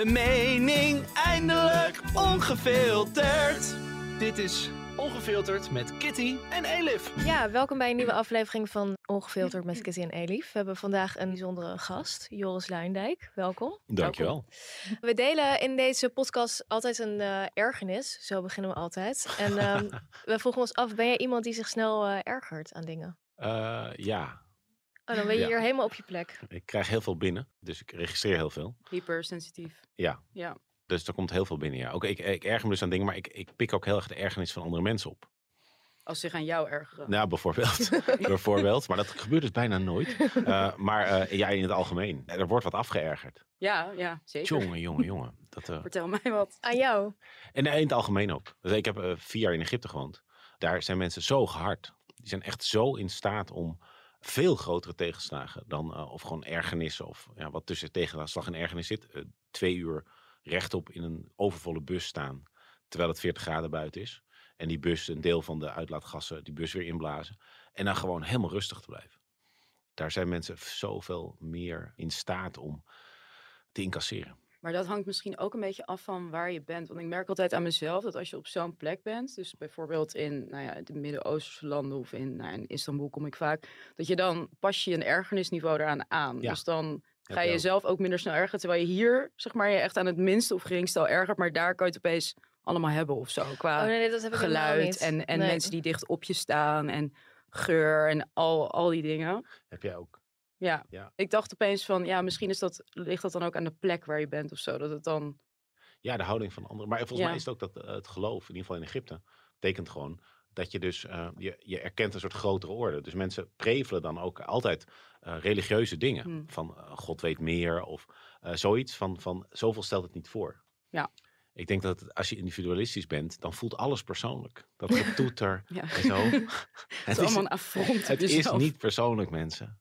Hun mening eindelijk ongefilterd. Dit is Ongefilterd met Kitty en Elif. Ja, welkom bij een nieuwe aflevering van Ongefilterd met Kitty en Elif. We hebben vandaag een bijzondere gast, Joris Luindijk. Welkom. Dankjewel. We delen in deze podcast altijd een eh, ergernis. Zo beginnen we altijd. En ehm, we vroegen ons af, ben jij iemand die zich snel eh, ergert aan dingen? Eh, ja, Oh, dan ben je Ja. hier helemaal op je plek. ik krijg heel veel binnen, dus ik registreer heel veel. Hypersensitief. Ja, Ja. dus er komt heel veel binnen. Ja. Ook, ik, ik erger me dus aan dingen, maar ik, ik pik ook heel erg de ergernis van andere mensen op. Als zich aan jou ergeren. Nou, bijvoorbeeld. bijvoorbeeld. Maar dat gebeurt dus bijna nooit. Eh, maar eh, ja, in het algemeen. Er wordt wat afgeërgerd. Ja, ja, zeker. Jongen, jongen, jongen. Dat, eh, Vertel mij wat. Aan jou? En in het algemeen ook. Dus ik heb vier jaar in Egypte gewoond. Daar zijn mensen zo gehard. Die zijn echt zo in staat om veel grotere tegenslagen dan eh, of gewoon ergernissen of ja, wat tussen tegenslag en ergernis zit. Eh, twee uur rechtop in een overvolle bus staan terwijl het 40 graden buiten is. En die bus, een deel van de uitlaatgassen, die bus weer inblazen. En dan gewoon helemaal rustig te blijven. Daar zijn mensen zoveel meer in staat om te incasseren. Maar dat hangt misschien ook een beetje af van waar je bent. Want ik merk altijd aan mezelf dat als je op zo'n plek bent, dus bijvoorbeeld in nou ja, de Midden-Oosterse landen of in, nou, in Istanbul kom ik vaak, dat je dan pas je een ergernisniveau eraan aan. Ja. Dus dan ga je jezelf ook minder snel ergeren. Terwijl je hier, zeg maar, je echt aan het minste of geringste al ergert, maar daar kan je het opeens allemaal hebben of zo. Qua Oh nee, dat heb ik helemaal geluid en, en Nee. mensen die dicht op je staan en geur en al, al die dingen. Heb jij ook? Ja. Ja. ik dacht opeens van, ja, misschien is dat, ligt dat dan ook aan de plek waar je bent of zo. Dat het dan, Ja, de houding van anderen. Maar volgens Ja. mij is het ook dat eh, het geloof, in ieder geval in Egypte, betekent gewoon dat je dus, eh, je, je erkent een soort grotere orde. Dus mensen prevelen dan ook altijd eh, religieuze dingen. Hmm. Van God weet meer of zoiets van, van zoveel stelt het niet voor. Ja. Ik denk dat het- als je individualistisch bent, dan voelt alles persoonlijk. Dat getoeter ja, en zo. het het is allemaal een affront het is niet persoonlijk, mensen.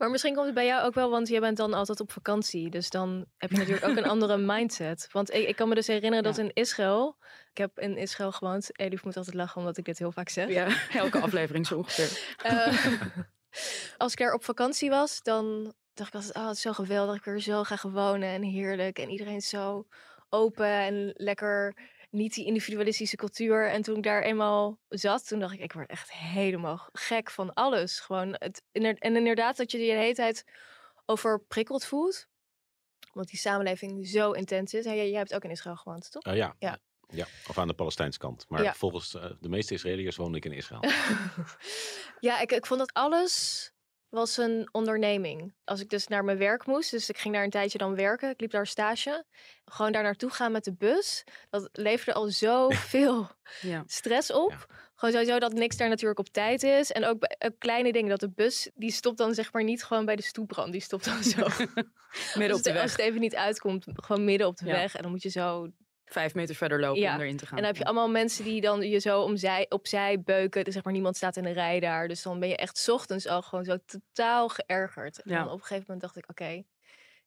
Maar misschien komt het bij jou ook wel, want jij bent dan altijd op vakantie. Dus dan heb je natuurlijk ook een andere mindset. Want ik, ik kan me dus herinneren dat Ja. in Israël... Ik heb in Israël gewoond. Elif moet altijd lachen omdat ik dit heel vaak zeg. Ja, elke aflevering zo ongeveer. Eh, als ik daar op vakantie was, dan dacht ik altijd, oh, het is zo geweldig. Ik wil er zo graag wonen en heerlijk. En iedereen is zo open en lekker niet die individualistische cultuur. En toen ik daar eenmaal zat, toen dacht ik, ik word echt helemaal gek van alles. Gewoon het, en inderdaad dat je je de hele tijd overprikkeld voelt. Want die samenleving zo intens is. En jij, jij hebt ook in Israël gewoond, toch? Eh, ja. Ja. ja, of aan de Palestijnse kant. Maar Ja. volgens eh, de meeste Israëliërs woonde ik in Israël. Ja, ik, ik vond dat alles was een onderneming. Als ik dus naar mijn werk moest, dus ik ging daar een tijdje dan werken. Ik liep daar stage. Gewoon daar naartoe gaan met de bus. Dat leverde al zoveel Ja. stress op. Ja. Gewoon sowieso dat niks daar natuurlijk op tijd is. En ook bij ook kleine dingen. Dat de bus, die stopt dan zeg maar niet gewoon bij de stoeprand. Die stopt dan zo. Midden als, op de het, als weg. het even niet uitkomt, gewoon midden op de Ja. weg. En dan moet je zo Vijf meter verder lopen Ja. om erin te gaan. en dan heb je allemaal mensen die dan je zo omzij, opzij beuken. Dus zeg maar niemand staat in de rij daar. Dus dan ben je echt 's ochtends al gewoon zo totaal geërgerd. En Ja. dan op een gegeven moment dacht ik, oké,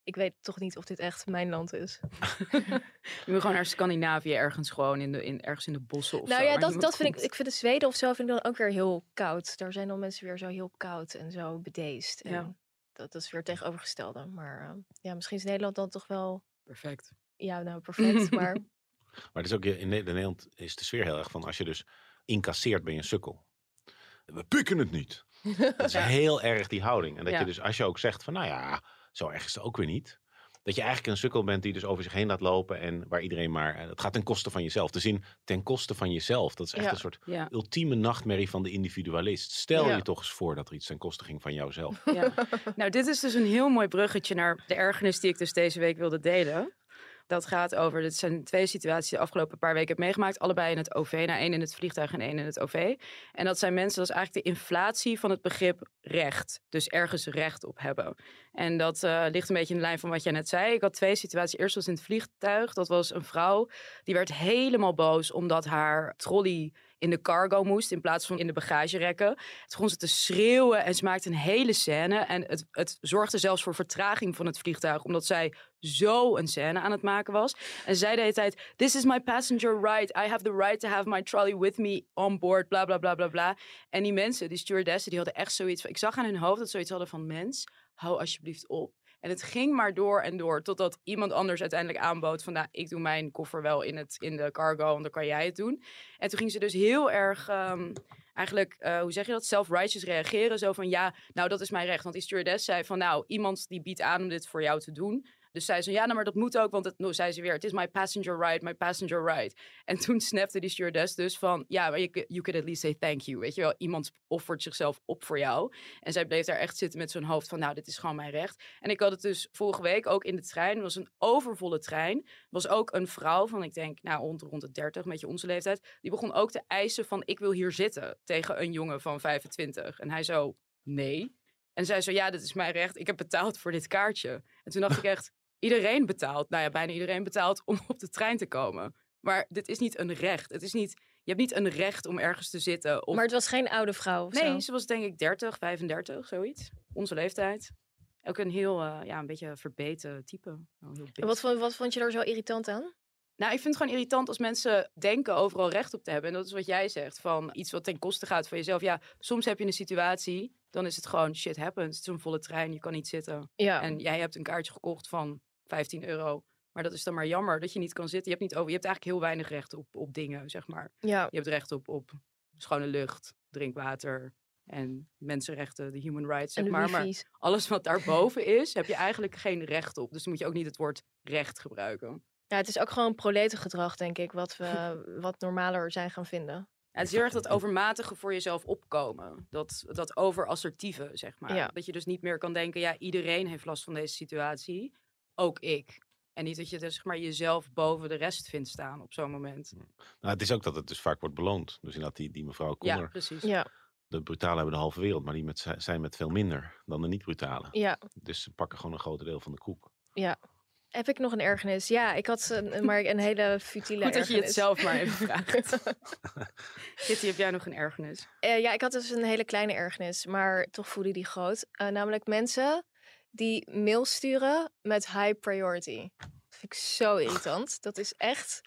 ik weet toch niet of dit echt mijn land is. Je moet gewoon naar Scandinavië ergens gewoon in de, in, ergens in de bossen of nou zo. ja, dat, dat vind ik, komt. ik vind de Zweden of zo vind ik dan ook weer heel koud. Daar zijn dan mensen weer zo heel koud en zo bedeesd. En Ja. dat, dat is weer tegenovergestelde. Maar eh, ja, misschien is Nederland dan toch wel, Perfect. ja nou perfect. maar Maar het is ook in Ne- in Nederland is de sfeer heel erg van als je dus incasseert ben je een sukkel. We pikken het niet. Dat is heel erg die houding. En dat Ja. je dus als je ook zegt van nou ja, zo erg is het ook weer niet. Dat je eigenlijk een sukkel bent die dus over zich heen laat lopen en waar iedereen maar, eh, het gaat ten koste van jezelf. De zin ten koste van jezelf, dat is echt Ja. een soort Ja. ultieme nachtmerrie van de individualist. Stel Ja. je toch eens voor dat er iets ten koste ging van jouzelf. ja. Nou, dit is dus een heel mooi bruggetje naar de ergernis die ik dus deze week wilde delen. Dat gaat over, dit zijn twee situaties die de afgelopen paar weken heb meegemaakt. Allebei in het OV, nou één in het vliegtuig en één in het OV. En dat zijn mensen, dat is eigenlijk de inflatie van het begrip recht. Dus ergens recht op hebben. En dat eh, ligt een beetje in de lijn van wat jij net zei. Ik had twee situaties. Eerst was in het vliegtuig. Dat was een vrouw die werd helemaal boos omdat haar trolley in de cargo moest in plaats van in de bagagerekken. Toen begon ze te schreeuwen en ze maakte een hele scène. En het, het zorgde zelfs voor vertraging van het vliegtuig, omdat zij zo een scène aan het maken was. En zij de hele tijd, this is my passenger ride. I have the right to have my trolley with me on board, bla bla bla bla bla. En die mensen, die stewardessen, die hadden echt zoiets van, ik zag aan hun hoofd dat ze zoiets hadden van, mens, hou alsjeblieft op. En het ging maar door en door, totdat iemand anders uiteindelijk aanbood van, nou, ik doe mijn koffer wel in, het, in de cargo, want dan kan jij het doen. En toen ging ze dus heel erg, ehm, eigenlijk, eh, hoe zeg je dat, self-righteous reageren. Zo van, ja, nou, dat is mijn recht. Want die stewardess zei van, nou, iemand die biedt aan om dit voor jou te doen. Dus zei ze, ja, nou, maar dat moet ook, want het, nou, zei ze weer, het is my passenger ride, my passenger ride. En toen snapte die stewardess dus van, ja, maar you, could at least say thank you, weet je wel. Iemand offert zichzelf op voor jou. En zij bleef daar echt zitten met zo'n hoofd van, nou, dit is gewoon mijn recht. En ik had het dus vorige week ook in de trein. Het was een overvolle trein. Was ook een vrouw van, ik denk, nou, rond, rond de 30, een beetje onze leeftijd. Die begon ook te eisen van, ik wil hier zitten tegen een jongen van 25. En hij zo, nee. En zij zo, ja, dit is mijn recht. Ik heb betaald voor dit kaartje. En toen dacht ik echt, iedereen betaalt, nou ja, bijna iedereen betaalt om op de trein te komen. Maar dit is niet een recht. Het is niet, je hebt niet een recht om ergens te zitten. Of... Maar het was geen oude vrouw of nee, zo? ze was denk ik 30, 35, zoiets. Onze leeftijd. Ook een heel, eh, ja, een beetje verbeten type. Oh, heel En wat, vond- wat vond je daar zo irritant aan? Nou, ik vind het gewoon irritant als mensen denken overal recht op te hebben. En dat is wat jij zegt, van iets wat ten koste gaat van jezelf. Ja, soms heb je een situatie, dan is het gewoon shit happens. Het is een volle trein, je kan niet zitten. Ja. En jij hebt een kaartje gekocht van 15 euro. Maar dat is dan maar jammer dat je niet kan zitten. Je hebt, niet over, je hebt eigenlijk heel weinig recht op, op dingen, zeg maar. ja. Je hebt recht op, op schone lucht, drinkwater en mensenrechten, de human rights, zeg maar. Maar alles wat daarboven is, heb je eigenlijk geen recht op. Dus dan moet je ook niet het woord recht gebruiken. Ja, het is ook gewoon proletengedrag, denk ik, wat we wat normaler zijn gaan vinden. Ja, het is heel erg dat overmatige voor jezelf opkomen. Dat, dat overassertieve, zeg maar. Ja. Dat je dus niet meer kan denken, ja, iedereen heeft last van deze situatie. Ook ik. En niet dat je dus, zeg maar, jezelf boven de rest vindt staan op zo'n moment. Nou, het is ook dat het dus vaak wordt beloond. Dus inderdaad, die, die mevrouw Ja, Konner, precies. Ja, de brutalen hebben de halve wereld, maar die met, zijn met veel minder dan de niet-brutalen. ja, Dus ze pakken gewoon een groot deel van de koek. ja. Heb ik nog een ergernis? Ja, ik had een, maar een hele futiele Goed dat je het ergernis. zelf maar even vraagt. Kitty, heb jij nog een ergernis? Eh, ja, ik had dus een hele kleine ergernis, maar toch voelde die groot. Eh, namelijk mensen die mail sturen met high priority. Dat vind ik zo irritant. Dat is echt...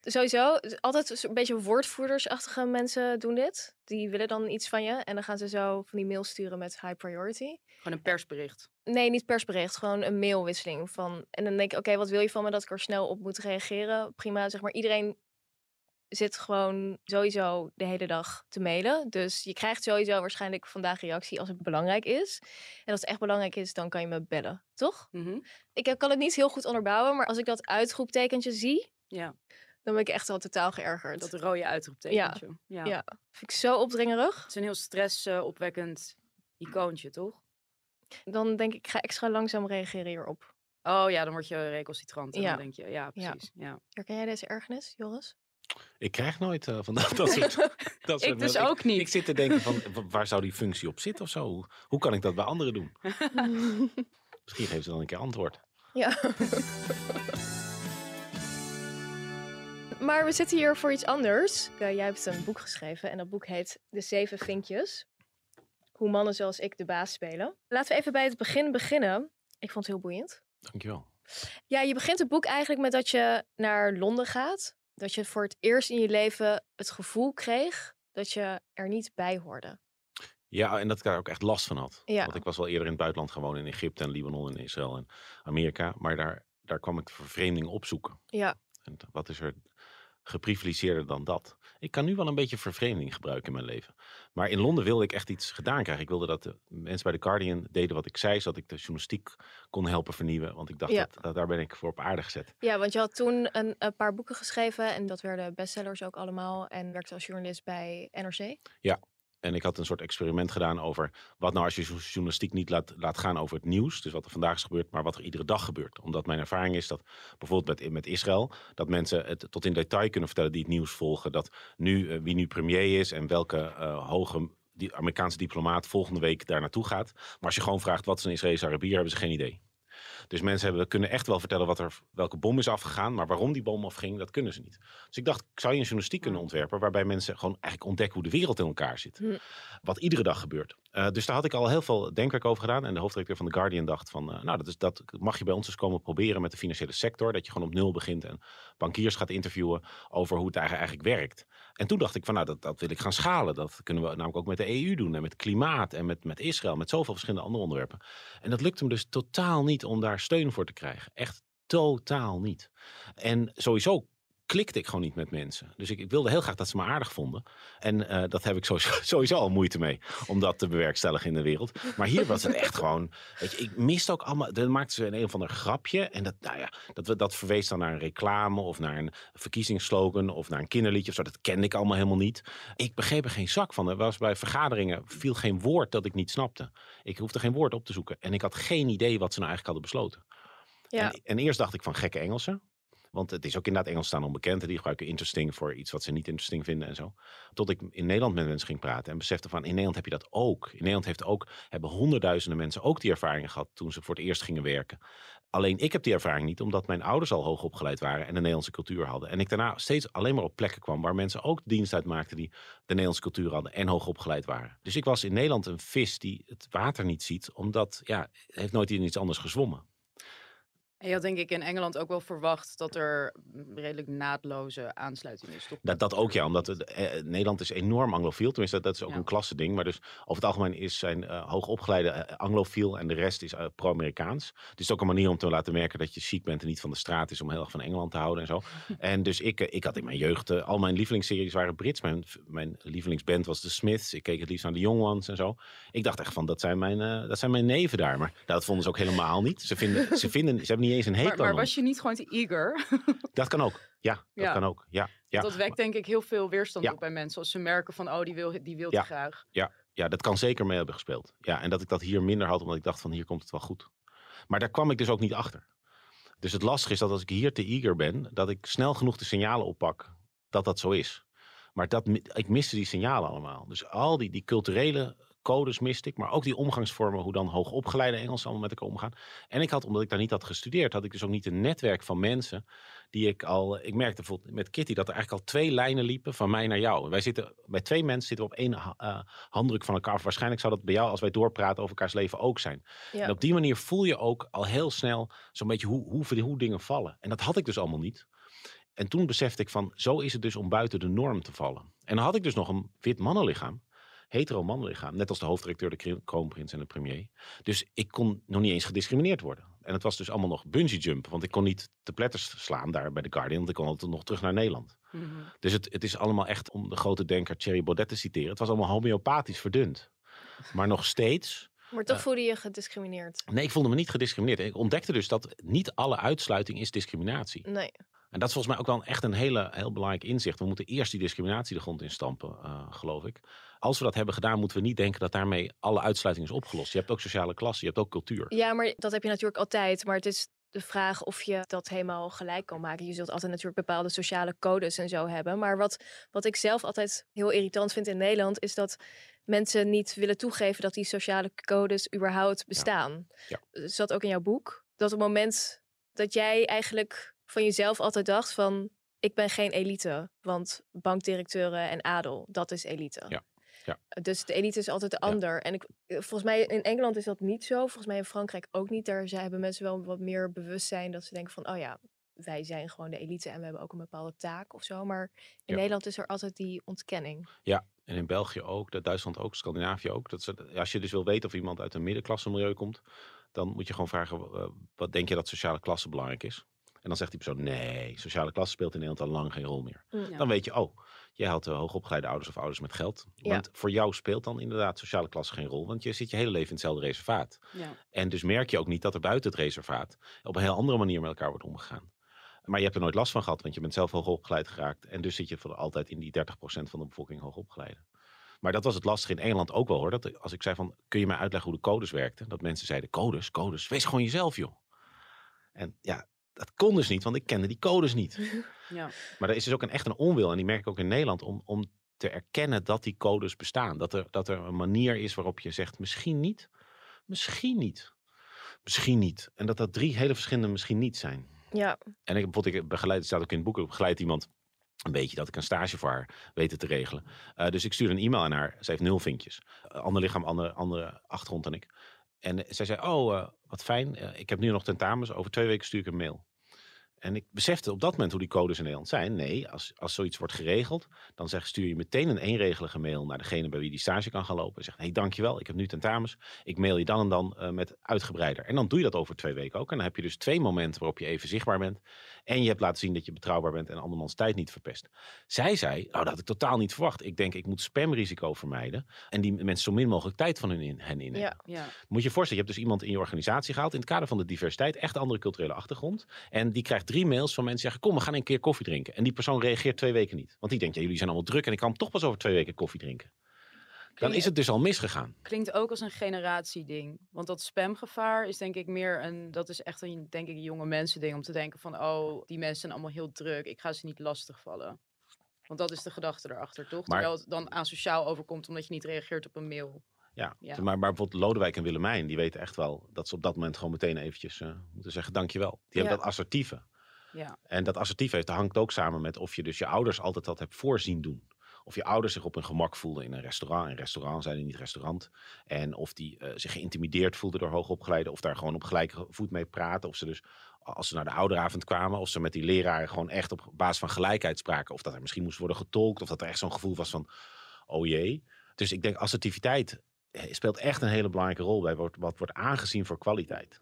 Sowieso, altijd een beetje woordvoerdersachtige mensen doen dit. Die willen dan iets van je en dan gaan ze zo van die mail sturen met high priority. Gewoon een persbericht. Nee, niet persbericht, gewoon een mailwisseling. Van, en dan denk ik, oké, wat wil je van me dat ik er snel op moet reageren? Prima, zeg maar, iedereen zit gewoon sowieso de hele dag te mailen. Dus je krijgt sowieso waarschijnlijk vandaag reactie als het belangrijk is. En als het echt belangrijk is, dan kan je me bellen, toch? Mhm. Ik eh, kan het niet heel goed onderbouwen, maar als ik dat uitroeptekentje zie, Ja, dan ben ik echt al totaal geërgerd. dat rode uitroeptekentje. Ja. Ja. vind ik zo opdringerig. Het is een heel stressopwekkend icoontje, toch? Dan denk ik, ik ga extra langzaam reageren hierop. Oh ja, dan word je recalcitrant. En Ja. dan denk je, ja, Ja. precies. Ja. Herken jij deze ergernis, Joris? Ik krijg nooit eh, van dat, dat soort... dat soort Ik dus ook niet. Ik zit te denken van, wa- waar zou die functie op zitten of zo? Hoe, hoe kan ik dat bij anderen doen? Misschien geven ze dan een keer antwoord. Ja. maar we zitten hier voor iets anders. Jij hebt een boek geschreven en dat boek heet De Zeven Vinkjes. Hoe mannen zoals ik de baas spelen. Laten we even bij het begin beginnen. Ik vond het heel boeiend. Dankjewel. Ja, je begint het boek eigenlijk met dat je naar Londen gaat. Dat je voor het eerst in je leven het gevoel kreeg dat je er niet bij hoorde. Ja, en dat ik daar ook echt last van had. Ja. Want ik was wel eerder in het buitenland gewoon in Egypte en Libanon en Israël en Amerika. Maar daar, daar kwam ik vervreemding opzoeken. Ja, En wat is er geprivilegeerder dan dat? Ik kan nu wel een beetje vervreemding gebruiken in mijn leven. Maar in Londen wilde ik echt iets gedaan krijgen. Ik wilde dat de mensen bij The Guardian deden wat ik zei, zodat ik de journalistiek kon helpen vernieuwen. Want ik dacht, Ja. dat, dat, daar ben ik voor op aarde gezet. Ja, want je had toen een, een paar boeken geschreven en dat werden bestsellers ook allemaal. En werkte als journalist bij NRC. En ik had een soort experiment gedaan over wat nou als je journalistiek niet laat, laat gaan over het nieuws. Dus wat er vandaag is gebeurd, maar wat er iedere dag gebeurt. Omdat mijn ervaring is dat bijvoorbeeld met, met Israël, dat mensen het tot in detail kunnen vertellen die het nieuws volgen. Dat nu, eh, wie nu premier is en welke uh, hoge die Amerikaanse diplomaat volgende week daar naartoe gaat. Maar als je gewoon vraagt wat is een Israëlische Arabier, hebben ze geen idee. Dus mensen hebben, kunnen echt wel vertellen wat er, welke bom is afgegaan. Maar waarom die bom afging, dat kunnen ze niet. Dus ik dacht, zou je een journalistiek kunnen ontwerpen. waarbij mensen gewoon eigenlijk ontdekken hoe de wereld in elkaar zit. Hm. Wat iedere dag gebeurt. Uh, dus daar had ik al heel veel denkwerk over gedaan. En de hoofdredacteur van The Guardian dacht van, uh, nou, dat, is, dat mag je bij ons eens komen proberen met de financiële sector. Dat je gewoon op nul begint en bankiers gaat interviewen over hoe het eigenlijk werkt. En toen dacht ik van, nou, dat, dat wil ik gaan schalen. Dat kunnen we namelijk ook met de EU doen en met klimaat en met, met Israël, met zoveel verschillende andere onderwerpen. En dat lukte me dus totaal niet om daar steun voor te krijgen. Echt totaal niet. En sowieso klikte ik gewoon niet met mensen. Dus ik, ik, wilde heel graag dat ze me aardig vonden. En uh, dat heb ik sowieso, sowieso, al moeite mee om dat te bewerkstelligen in de wereld. Maar hier was het echt gewoon. Weet je, ik miste ook allemaal. Dan maakten ze een, een of ander grapje. En dat, nou ja, dat, dat verwees dan naar een reclame of naar een verkiezingsslogan of naar een kinderliedje of zo. Dat kende ik allemaal helemaal niet. Ik begreep er geen zak van. Er was bij vergaderingen viel geen woord dat ik niet snapte. Ik hoefde geen woord op te zoeken. En ik had geen idee wat ze nou eigenlijk hadden besloten. Ja. En, en eerst dacht ik van gekke Engelsen. Want het is ook inderdaad Engels staan onbekend. Die gebruiken interesting voor iets wat ze niet interesting vinden en zo. Tot ik in Nederland met mensen ging praten en besefte van in Nederland heb je dat ook. In Nederland heeft ook, hebben honderdduizenden mensen ook die ervaringen gehad toen ze voor het eerst gingen werken. Alleen ik heb die ervaring niet, omdat mijn ouders al hoog opgeleid waren en de Nederlandse cultuur hadden. En ik daarna steeds alleen maar op plekken kwam waar mensen ook dienst uitmaakten die de Nederlandse cultuur hadden en hoog opgeleid waren. Dus ik was in Nederland een vis die het water niet ziet, omdat ja, heeft nooit in iets anders gezwommen. En je had denk ik in Engeland ook wel verwacht dat er redelijk naadloze aansluiting is. Toch? Dat, dat ook ja, omdat het, eh, Nederland is enorm anglofiel. Tenminste, dat, dat is ook een klasse ding. Maar dus over het algemeen is zijn uh, hoogopgeleide uh, anglofiel en de rest is uh, pro-Amerikaans. Dus het is ook een manier om te laten merken dat je chic bent en niet van de straat is om heel erg van Engeland te houden en zo. en dus ik, ik had in mijn jeugd, al mijn lievelingsseries waren Brits. Mijn, mijn lievelingsband was The Smiths. Ik keek het liefst naar de Young Ones en zo. Ik dacht echt van, dat zijn mijn, dat zijn mijn neven daar. Maar dat vonden ze ook helemaal niet. Ze, vinden, ze, vinden, ze hebben niet eens een hekel maar, maar was je niet gewoon te eager? dat kan ook. Ja, dat kan ook. Ja, ja. Dat wekt denk ik heel veel weerstand op bij mensen. Als ze merken van, oh, die wil, die wil ja. graag. Ja. ja, dat kan zeker mee hebben gespeeld. Ja, en dat ik dat hier minder had, omdat ik dacht van, hier komt het wel goed. Maar daar kwam ik dus ook niet achter. Dus het lastige is dat als ik hier te eager ben, dat ik snel genoeg de signalen oppak dat dat zo is. Maar dat, ik miste die signalen allemaal. Dus al die, die culturele codes miste ik, maar ook die omgangsvormen, hoe dan hoogopgeleide Engels allemaal met elkaar omgaan. En ik had, omdat ik daar niet had gestudeerd, had ik dus ook niet een netwerk van mensen die ik al. Ik merkte bijvoorbeeld met Kitty dat er eigenlijk al twee lijnen liepen van mij naar jou. Wij zitten bij twee mensen zitten we op één uh, handdruk van elkaar. Waarschijnlijk zou dat bij jou, als wij doorpraten over elkaars leven, ook zijn. En op die manier voel je ook al heel snel zo'n beetje hoe, hoe, hoe dingen vallen. En dat had ik dus allemaal niet. En toen besefte ik van, zo is het dus om buiten de norm te vallen. En dan had ik dus nog een wit mannenlichaam hetero mannenlichaam. Net als de hoofddirecteur, de kroonprins en de premier. Dus ik kon nog niet eens gediscrimineerd worden. En het was dus allemaal nog bungee jump. Want ik kon niet de pletters slaan daar bij de Guardian. Want ik kon altijd nog terug naar Nederland. Mhm. Dus het, het is allemaal echt, om de grote denker Thierry Baudet te citeren. Het was allemaal homeopathisch verdund. Maar nog steeds... Maar toch uh, voelde je gediscrimineerd? Nee, ik voelde me niet gediscrimineerd. Ik ontdekte dus dat niet alle uitsluiting is discriminatie. Nee. En dat is volgens mij ook wel echt een hele, heel belangrijk inzicht. We moeten eerst die discriminatie de grond instampen, uh, geloof ik. Als we dat hebben gedaan, moeten we niet denken dat daarmee alle uitsluiting is opgelost. Je hebt ook sociale klasse, je hebt ook cultuur. Ja, maar dat heb je natuurlijk altijd. Maar het is de vraag of je dat helemaal gelijk kan maken. Je zult altijd natuurlijk bepaalde sociale codes en zo hebben. Maar wat, wat ik zelf altijd heel irritant vind in Nederland, is dat mensen niet willen toegeven dat die sociale codes überhaupt bestaan. Ja. Ja. Zat ook in jouw boek. Dat op het moment dat jij eigenlijk van jezelf altijd dacht van ik ben geen elite, want bankdirecteuren en adel, dat is elite. Ja. Ja. Dus de elite is altijd de ander. En ik, volgens mij in Engeland is dat niet zo. Volgens mij in Frankrijk ook niet. Daar hebben mensen wel wat meer bewustzijn dat ze denken van, oh ja, wij zijn gewoon de elite en we hebben ook een bepaalde taak of zo. Maar in Nederland is er altijd die ontkenning. Ja, en in België ook, de Duitsland ook, Scandinavië ook. Dat ze, als je dus wil weten of iemand uit een middenklasse milieu komt, dan moet je gewoon vragen, uh, wat denk je dat sociale klasse belangrijk is? En dan zegt die persoon, nee, sociale klasse speelt in Nederland al lang geen rol meer. Mm. Dan weet je, oh, jij had uh, hoogopgeleide ouders of ouders met geld. Want voor jou speelt dan inderdaad sociale klasse geen rol. Want je zit je hele leven in hetzelfde reservaat. Ja. En dus merk je ook niet dat er buiten het reservaat op een heel andere manier met elkaar wordt omgegaan. Maar je hebt er nooit last van gehad, want je bent zelf hoogopgeleid geraakt. En dus zit je voor altijd in die 30% van de bevolking hoogopgeleide. Maar dat was het lastige in Engeland ook wel hoor. Dat als ik zei van, kun je mij uitleggen hoe de codes werkten? Dat mensen zeiden, codes, codes, wees gewoon jezelf joh. En ja, dat kon dus niet, want ik kende die codes niet. Ja. Maar er is dus ook een, echt een onwil, en die merk ik ook in Nederland, om, om te erkennen dat die codes bestaan. Dat er, dat er een manier is waarop je zegt, misschien niet, misschien niet, misschien niet. En dat dat drie hele verschillende misschien niet zijn. Ja, En ik, bijvoorbeeld, ik begeleid, het staat ook in het boek, ik begeleid iemand een beetje dat ik een stage voor haar weten te regelen. Eh, dus ik stuurde een e-mail aan haar. Ze heeft nul vinkjes. Uh, ander lichaam, andere, andere achtergrond dan ik. En zij zei, oh, eh, wat fijn. Ik heb nu nog tentamens. Over twee weken stuur ik een mail. En ik besefte op dat moment hoe die codes in Nederland zijn. Nee, als, als zoiets wordt geregeld, dan zeg, stuur je meteen een eenregelige mail naar degene bij wie die stage kan gaan lopen. En zegt, hey, dankjewel, ik heb nu tentamens. Ik mail je dan en dan eh, met uitgebreider. En dan doe je dat over twee weken ook. En dan heb je dus twee momenten waarop je even zichtbaar bent. En je hebt laten zien dat je betrouwbaar bent en andermans tijd niet verpest. Zij zei, nou dat had ik totaal niet verwacht. Ik denk, ik moet spamrisico vermijden. En die mensen zo min mogelijk tijd van hun in, hen innemen. Ja. Ja. Moet je je voorstellen, je hebt dus iemand in je organisatie gehaald in het kader van de diversiteit, echt andere culturele achtergrond. En die krijgt drie mails van mensen die zeggen, kom, we gaan een keer koffie drinken. En die persoon reageert twee weken niet. Want die denkt, ja, jullie zijn allemaal druk en ik kan toch pas over twee weken koffie drinken. Dan is het dus al misgegaan. Klinkt ook als een generatieding. Want dat spamgevaar is denk ik meer een... Dat is echt een, denk ik, een jonge mensen ding. Om te denken van, oh, die mensen zijn allemaal heel druk. Ik ga ze niet lastigvallen. Want dat is de gedachte erachter, toch? Maar- Terwijl het dan asociaal overkomt omdat je niet reageert op een mail. Ja, Ja. Maar, maar bijvoorbeeld Lodewijk en Willemijn, die weten echt wel dat ze op dat moment gewoon meteen eventjes eh, moeten zeggen dankjewel. Die hebben dat assertieve. Ja. En dat assertief heeft, dat hangt ook samen met of je dus je ouders altijd dat hebt voorzien doen. Of je ouders zich op hun gemak voelden in een restaurant. In restaurant zijn niet restaurant. En of die eh, zich geïntimideerd voelden door hoogopgeleiden. Of daar gewoon op gelijke voet mee praten. Of ze dus, als ze naar de ouderavond kwamen. Of ze met die leraren gewoon echt op basis van gelijkheid spraken. Of dat er misschien moest worden getolkt. Of dat er echt zo'n gevoel was van, oh jee. Dus ik denk assertiviteit eh, speelt echt een hele belangrijke rol bij wat, wat wordt aangezien voor kwaliteit.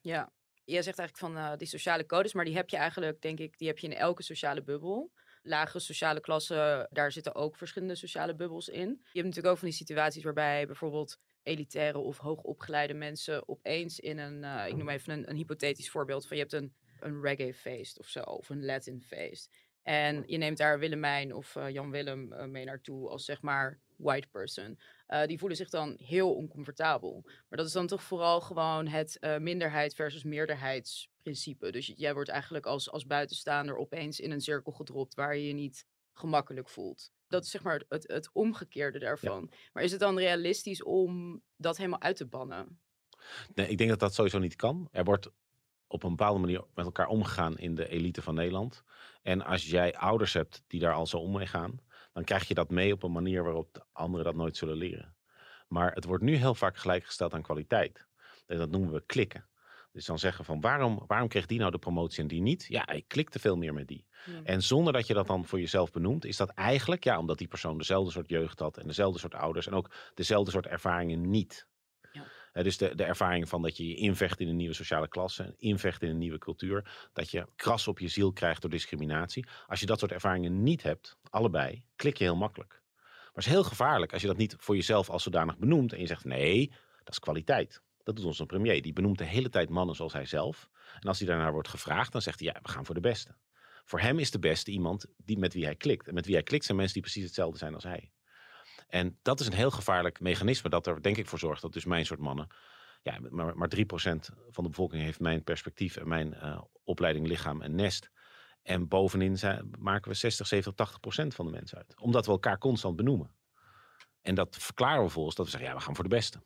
Ja, jij zegt eigenlijk van eh, die sociale codes, maar die heb je eigenlijk, denk ik, die heb je in elke sociale bubbel. Lagere sociale klassen, daar zitten ook verschillende sociale bubbels in. Je hebt natuurlijk ook van die situaties waarbij bijvoorbeeld elitaire of hoogopgeleide mensen opeens in een, eh, ik noem even een, een hypothetisch voorbeeld van je hebt een, een reggae feest of zo, of een Latin feest. En je neemt daar Willemijn of eh, Jan Willem eh, mee naartoe als zeg maar white person. Die voelen zich dan heel oncomfortabel. Maar dat is dan toch vooral gewoon het minderheid versus meerderheidsprincipe. Dus jij wordt eigenlijk als, als buitenstaander opeens in een cirkel gedropt waar je je niet gemakkelijk voelt. Dat is zeg maar het, het omgekeerde daarvan. Maar is het dan realistisch om dat helemaal uit te bannen? Nee, ik denk dat dat sowieso niet kan. Er wordt op een bepaalde manier met elkaar omgegaan in de elite van Nederland. En als jij ouders hebt die daar al zo om mee gaan, dan krijg je dat mee op een manier waarop de anderen dat nooit zullen leren. Maar het wordt nu heel vaak gelijkgesteld aan kwaliteit. En dat noemen we klikken. Dus dan zeggen van waarom, waarom kreeg die nou de promotie en die niet? Ja, ik klikte veel meer met die. En zonder dat je dat dan voor jezelf benoemt, is dat eigenlijk, ja, omdat die persoon dezelfde soort jeugd had en dezelfde soort ouders en ook dezelfde soort ervaringen niet. Ja. Hè, dus de, de ervaring van dat je je invecht in een nieuwe sociale klasse, invecht in een nieuwe cultuur, dat je kras op je ziel krijgt door discriminatie. Als je dat soort ervaringen niet hebt, allebei, klik je heel makkelijk. Maar het is heel gevaarlijk als je dat niet voor jezelf als zodanig benoemt en je zegt nee, dat is kwaliteit. Dat doet onze premier. Die benoemt de hele tijd mannen zoals hij zelf. En als hij daarnaar wordt gevraagd, dan zegt hij ja, we gaan voor de beste. Voor hem is de beste iemand die, met wie hij klikt. En met wie hij klikt zijn mensen die precies hetzelfde zijn als hij. En dat is een heel gevaarlijk mechanisme dat er denk ik voor zorgt dat dus mijn soort mannen, ja, maar, maar 3% van de bevolking heeft mijn perspectief en mijn eh, opleiding lichaam en nest. En bovenin maken we 60, 70, 80% van de mensen uit. Omdat we elkaar constant benoemen. En dat verklaren we vervolgens dat we zeggen, ja, we gaan voor de beste.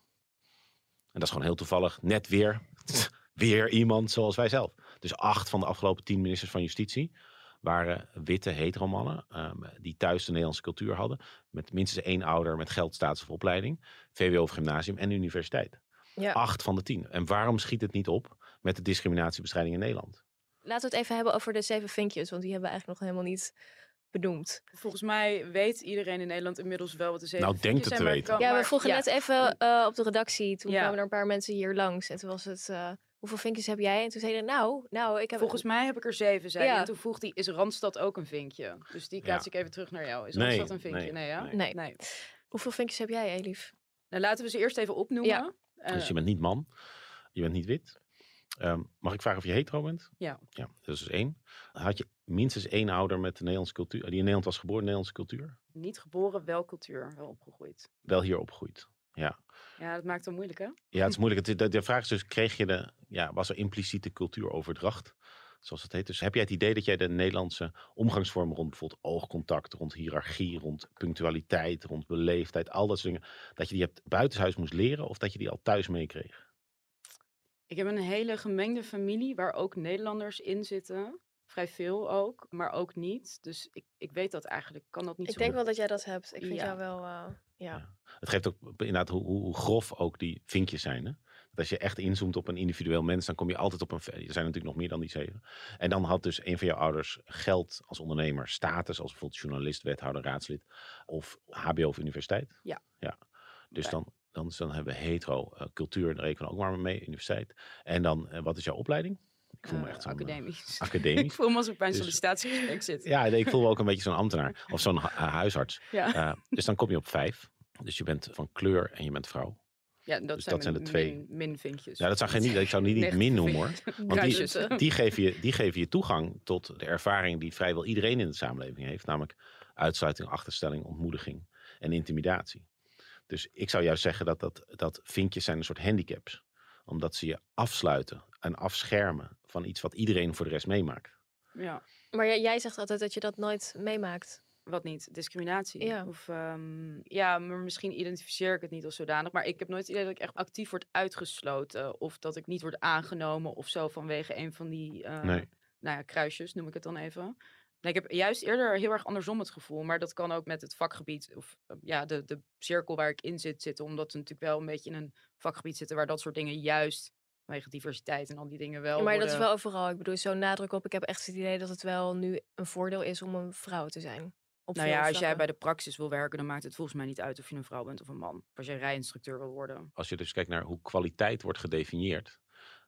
En dat is gewoon heel toevallig net weer, weer iemand zoals wij zelf. Dus acht van de afgelopen tien ministers van Justitie waren witte heteromannen ehm, die thuis de Nederlandse cultuur hadden. Met minstens één ouder met geld, staats of opleiding. VWO of gymnasium en universiteit. Ja. Acht van de tien. En waarom schiet het niet op met de discriminatiebestrijding in Nederland? Laten we het even hebben over de zeven vinkjes, want die hebben we eigenlijk nog helemaal niet benoemd. Volgens mij weet iedereen in Nederland inmiddels wel wat de zeven Nou, denkt het te weten. kan- Ja, we vroegen ja. net even eh, op de redactie, toen Ja. kwamen er een paar mensen hier langs. En toen was het, eh, hoeveel vinkjes heb jij? En toen zeiden nou, nou, ik heb... Volgens mij heb ik er zeven, zei. Ja. En toen vroeg hij, is Randstad ook een vinkje? Dus die kaats Ja. ik even terug naar jou. Is Nee, Randstad een vinkje? nee, Nee, ja? nee. Nee. Hoeveel vinkjes heb jij, Elif? Nou, laten we ze eerst even opnoemen. Ja. Eh, Dus je bent niet man, je bent niet wit. Ehm, mag ik vragen of je hetero bent? Ja. Ja, dat is dus één. Had je minstens één ouder met de Nederlandse cultuur, die in Nederland was geboren, Nederlandse cultuur, Niet geboren, wel cultuur, wel opgegroeid. wel hier opgegroeid. Ja, Ja, dat maakt het moeilijk, hè? ja het is moeilijk. De, de vraag is dus, kreeg je de, ja, was er impliciete cultuuroverdracht? Zoals het heet. Dus heb jij het idee dat jij de Nederlandse omgangsvormen rond bijvoorbeeld oogcontact, rond hiërarchie, rond punctualiteit, rond beleefdheid, al dat soort dingen, dat je die hebt buitenshuis moest leren of dat je die al thuis meekreeg? Ik heb een hele gemengde familie waar ook Nederlanders in zitten. Vrij veel ook, maar ook niet. Dus ik, ik weet dat eigenlijk. Ik kan dat niet Ik zo denk goed- wel dat jij dat hebt. Ik vind Ja. jou wel, eh, ja. Het geeft ook inderdaad hoe, hoe grof ook die vinkjes zijn. Hè? Dat als je echt inzoomt op een individueel mens, dan kom je altijd op een. Er zijn natuurlijk nog meer dan die zeven. En dan had dus een van jouw ouders geld als ondernemer, status als bijvoorbeeld journalist, wethouder, raadslid of HBO of universiteit. Ja. ja. Dus dan, dan, dan hebben we hetero eh, cultuur, daar rekenen we ook maar mee, universiteit. En dan, eh, wat is jouw opleiding? Ik voel me Eh, echt zo'n. eh, academisch. ik academisch. voel me alsof ik bij een Dus- sollicitatiegesprek zit. Ja, ik voel me ook een beetje zo'n ambtenaar of zo'n hu- huisarts. Ja. Eh, dus dan kom je op vijf. Dus je bent van kleur en je bent vrouw. Ja, dat, Dus zijn, dat zijn de twee. Min, minvinkjes. Ja, dat zou geen niet, ik zou niet Negatieve min noemen hoor. Want die, die, geven je, die geven je toegang tot de ervaring die vrijwel iedereen in de samenleving heeft. Namelijk uitsluiting, achterstelling, ontmoediging en intimidatie. Dus ik zou juist zeggen dat, dat, dat vinkjes zijn een soort handicaps. Omdat ze je afsluiten en afschermen van iets wat iedereen voor de rest meemaakt. Ja, Maar jij, jij zegt altijd dat je dat nooit meemaakt. wat niet? Discriminatie? Ja. Of, ehm, ja, maar misschien identificeer ik het niet als zodanig. Maar ik heb nooit het idee dat ik echt actief word uitgesloten. Of dat ik niet word aangenomen of zo vanwege een van die eh, Nee. nou ja, kruisjes, noem ik het dan even. Nee, ik heb juist eerder heel erg andersom het gevoel. Maar dat kan ook met het vakgebied of eh, ja, de, de cirkel waar ik in zit zitten. Omdat we natuurlijk wel een beetje in een vakgebied zitten waar dat soort dingen juist vanwege diversiteit en al die dingen wel maar dat is wel overal. Ik bedoel, zo'n nadruk op. Ik heb echt het idee dat het wel nu een voordeel is om een vrouw te zijn. Op Nou ja, als jij bij de praxis wil werken, dan maakt het volgens mij niet uit of je een vrouw bent of een man. Als jij rijinstructeur wil worden. Als je dus kijkt naar hoe kwaliteit wordt gedefinieerd,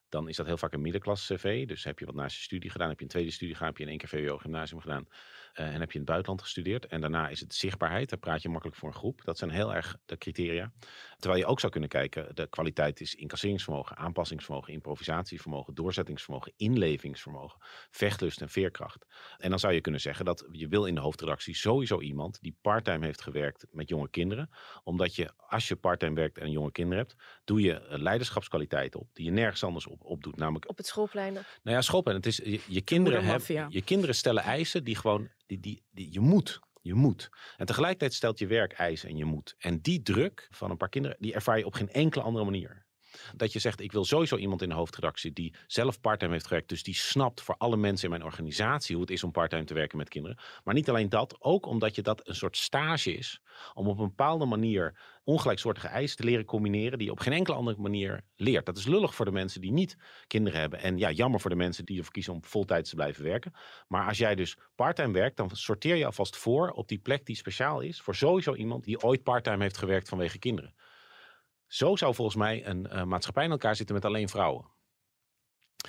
dan is dat heel vaak een middenklasse cv. Dus heb je wat naast je studie gedaan, heb je een tweede studie gedaan, heb je in één keer VWO gymnasium gedaan en heb je in het buitenland gestudeerd. En daarna is het zichtbaarheid, daar praat je makkelijk voor een groep. Dat zijn heel erg de criteria. Terwijl je ook zou kunnen kijken, de kwaliteit is incasseringsvermogen, aanpassingsvermogen, improvisatievermogen, doorzettingsvermogen, inlevingsvermogen, vechtlust en veerkracht. En dan zou je kunnen zeggen dat je wil in de hoofdredactie sowieso iemand die parttime heeft gewerkt met jonge kinderen. Omdat je, als je parttime werkt en jonge kinderen hebt, doe je eh, leiderschapskwaliteiten op die je nergens anders op, op doet. Namelijk Op het schoolplein. nou ja, schoolplein. Het is, je, je, kinderen hebben, je kinderen stellen eisen die gewoon, die, die, die, je moet. Je moet. En tegelijkertijd stelt je werk eisen en je moet. En die druk van een paar kinderen, die ervaar je op geen enkele andere manier. Dat je zegt, ik wil sowieso iemand in de hoofdredactie die zelf parttime heeft gewerkt. Dus die snapt voor alle mensen in mijn organisatie hoe het is om parttime te werken met kinderen. Maar niet alleen dat, ook omdat je dat een soort stage is. Om op een bepaalde manier ongelijksoortige eisen te leren combineren. Die je op geen enkele andere manier leert. Dat is lullig voor de mensen die niet kinderen hebben. En ja, jammer voor de mensen die ervoor kiezen om voltijds te blijven werken. Maar als jij dus parttime werkt, dan sorteer je alvast voor op die plek die speciaal is. Voor sowieso iemand die ooit parttime heeft gewerkt vanwege kinderen. Zo zou volgens mij een eh, maatschappij in elkaar zitten met alleen vrouwen.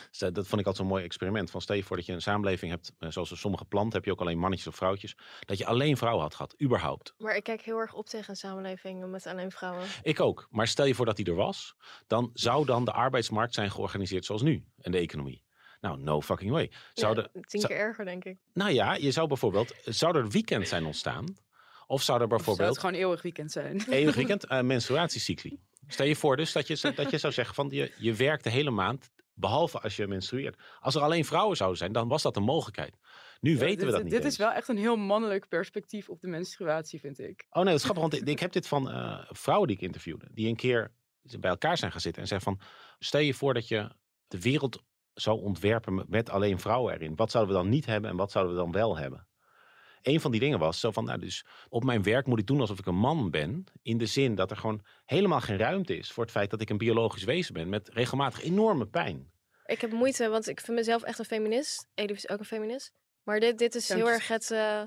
Dus, dat vond ik altijd zo'n mooi experiment. Van stel je voor dat je een samenleving hebt, eh, zoals in sommige planten heb je ook alleen mannetjes of vrouwtjes. Dat je alleen vrouwen had gehad, überhaupt. Maar ik kijk heel erg op tegen een samenleving met alleen vrouwen. Ik ook. Maar stel je voor dat die er was, dan zou dan de arbeidsmarkt zijn georganiseerd zoals nu. En de economie. Nou, no fucking way. Zou Ja, er, tien zou- keer erger, denk ik. nou ja, je zou bijvoorbeeld, zou er weekend zijn ontstaan? Of zou er Of zou bijvoorbeeld het gewoon eeuwig weekend zijn? eeuwig weekend eh menstruatiecycli? Stel je voor dus dat je, dat je zou zeggen van je, je werkt de hele maand, behalve als je menstrueert. Als er alleen vrouwen zouden zijn, dan was dat een mogelijkheid. Nu weten dit, we dat niet Dit eens. is wel echt een heel mannelijk perspectief op de menstruatie, vind ik. Oh nee, dat is grappig, want ik, ik heb dit van eh, vrouwen die ik interviewde. Die een keer bij elkaar zijn gaan zitten en zeggen van... Stel je voor dat je de wereld zou ontwerpen met alleen vrouwen erin. Wat zouden we dan niet hebben en wat zouden we dan wel hebben? Een van die dingen was zo van, nou dus op mijn werk moet ik doen alsof ik een man ben. In de zin dat er gewoon helemaal geen ruimte is voor het feit dat ik een biologisch wezen ben. Met regelmatig enorme pijn. Ik heb moeite, want ik vind mezelf echt een feminist. Edith is ook een feminist. Maar dit, dit is heel je. erg het eh,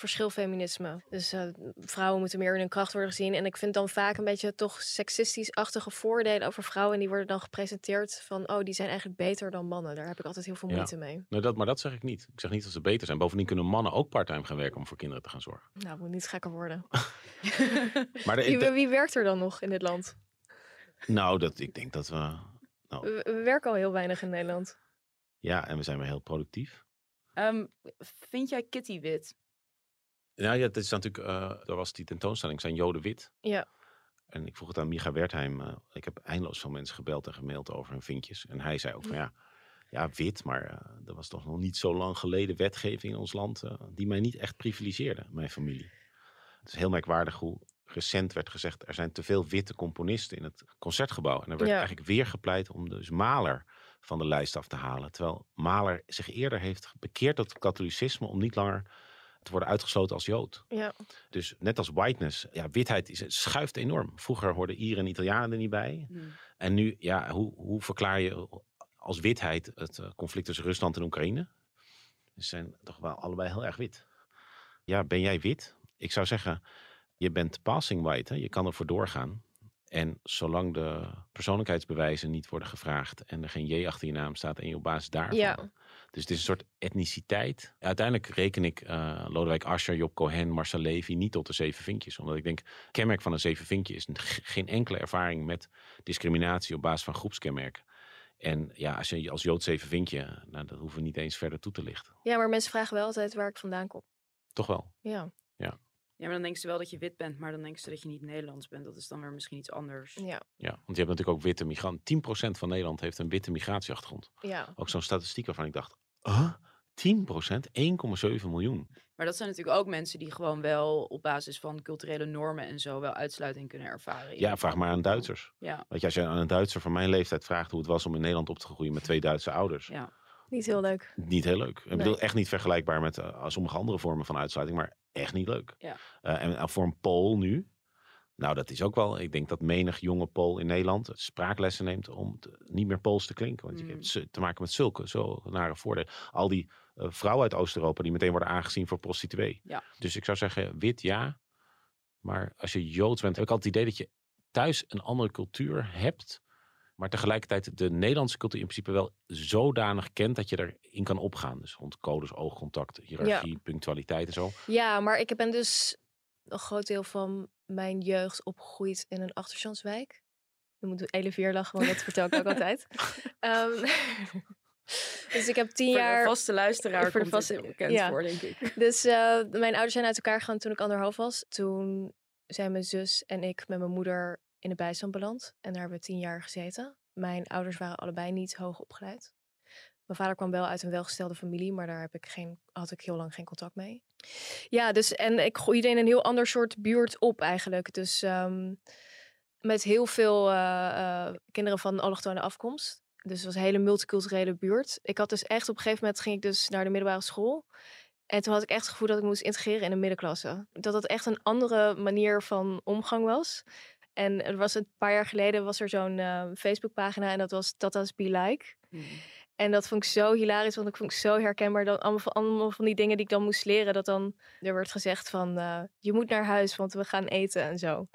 verschil feminisme. Dus eh, vrouwen moeten meer in hun kracht worden gezien. En ik vind dan vaak een beetje toch seksistisch-achtige voordelen over vrouwen. En die worden dan gepresenteerd van, oh, die zijn eigenlijk beter dan mannen. Daar heb ik altijd heel veel Ja. moeite mee. Nou, dat, maar dat zeg ik niet. Ik zeg niet dat ze beter zijn. Bovendien kunnen mannen ook parttime gaan werken om voor kinderen te gaan zorgen. Nou, moet niet gekker worden. Maar de- Wie, wie werkt er dan nog in dit land? nou, dat, ik denk dat we... We, we werken al heel weinig in Nederland. Ja, en we zijn weer heel productief. Ehm, vind jij Kitty wit? Nou ja, het is natuurlijk, uh, er was die tentoonstelling, zijn Joden wit. Ja. En ik vroeg het aan Micha Wertheim. Uh, ik heb eindeloos veel mensen gebeld en gemaild over hun vinkjes. En hij zei ook van ja, ja wit, maar uh, er was toch nog niet zo lang geleden wetgeving in ons land die mij niet echt privilegeerde, mijn familie. Het is heel merkwaardig hoe recent werd gezegd, er zijn te veel witte componisten in het concertgebouw. En er werd Ja. eigenlijk weer gepleit om dus Mahler van de lijst af te halen. Terwijl Mahler zich eerder heeft bekeerd tot het katholicisme om niet langer te worden uitgesloten als Jood. Ja. Dus net als whiteness, ja, witheid is, schuift enorm. Vroeger hoorden Ieren en Italianen er niet bij. Hmm. En nu, ja, hoe, hoe verklaar je als witheid het eh, conflict tussen Rusland en Oekraïne? Ze zijn toch wel allebei heel erg wit. Ja, ben jij wit? Ik zou zeggen, je bent passing white. Hè? Je kan ervoor doorgaan. En zolang de persoonlijkheidsbewijzen niet worden gevraagd en er geen J achter je naam staat en je op basis daarvan. Ja. Dus het is een soort etniciteit. Uiteindelijk reken ik eh Lodewijk Asscher, Job Cohen, Marcel Levy niet tot de zeven vinkjes. Omdat ik denk, kenmerk van een zeven vinkje is geen enkele ervaring met discriminatie op basis van groepskenmerken. En ja, als je als Jood zeven vinkje, nou, dat hoeven we niet eens verder toe te lichten. ja, maar mensen vragen wel altijd waar ik vandaan kom. Toch wel. Ja. Ja, maar dan denken ze wel dat je wit bent, maar dan denken ze dat je niet Nederlands bent. Dat is dan weer misschien iets anders. Ja. Ja, want je hebt natuurlijk ook witte migranten. 10% van Nederland heeft een witte migratieachtergrond. Ja. Ook zo'n statistiek waarvan ik dacht, huh? 10%? 1,7 miljoen. Maar dat zijn natuurlijk ook mensen die gewoon wel op basis van culturele normen en zo wel uitsluiting kunnen ervaren. Ja, vraag maar aan Duitsers. Ja, je, als je aan een Duitser van mijn leeftijd vraagt hoe het was om in Nederland op te groeien met twee Duitse ouders. ja. Niet heel leuk. Niet heel leuk. Ik Nee. bedoel, echt niet vergelijkbaar met eh, sommige andere vormen van uitsluiting, maar echt niet leuk. Ja. Eh, en voor een Pool nu, nou dat is ook wel, ik denk dat menig jonge Pool in Nederland spraaklessen neemt om te- niet meer Pools te klinken. Want je Mm. hebt te maken met zulke, zo nare voordelen. Al die eh, vrouwen uit Oost-Europa die meteen worden aangezien voor prostituee. Ja. Dus ik zou zeggen, wit ja, maar als je Joods bent, heb ik altijd het idee dat je thuis een andere cultuur hebt. Maar tegelijkertijd de Nederlandse cultuur in principe wel zodanig kent dat je erin kan opgaan. Dus rond codes, oogcontact, hiërarchie, punctualiteit en zo. Ja, maar ik ben dus een groot deel van mijn jeugd opgegroeid in een achterstandswijk. Je moet Eleveer lachen, want dat vertel ik ook altijd. Ehm, dus ik heb tien Voor jaar... de vaste luisteraar voor de vaste- bekend ja. voor, denk ik. Dus eh, mijn ouders zijn uit elkaar gegaan toen ik anderhalf was. Toen zijn mijn zus en ik met mijn moeder in de bijstand beland. En daar hebben we tien jaar gezeten. Mijn ouders waren allebei niet hoog opgeleid. Mijn vader kwam wel uit een welgestelde familie, maar daar heb ik geen, had ik heel lang geen contact mee. Ja, dus en ik groeide in een heel ander soort buurt op eigenlijk. Dus ehm, met heel veel eh, eh, kinderen van allochtone afkomst. Dus het was een hele multiculturele buurt. Ik had dus echt op een gegeven moment ging ik dus naar de middelbare school. En toen had ik echt het gevoel dat ik moest integreren in een middenklasse. Dat dat echt een andere manier van omgang was. En er was een paar jaar geleden was er zo'n eh, Facebookpagina en dat was Tata's Be Like. Hmm. En dat vond ik zo hilarisch, want ik vond ik zo herkenbaar. Dat allemaal van, allemaal van die dingen die ik dan moest leren. Dat dan er werd gezegd van, eh, je moet naar huis, want we gaan eten en zo.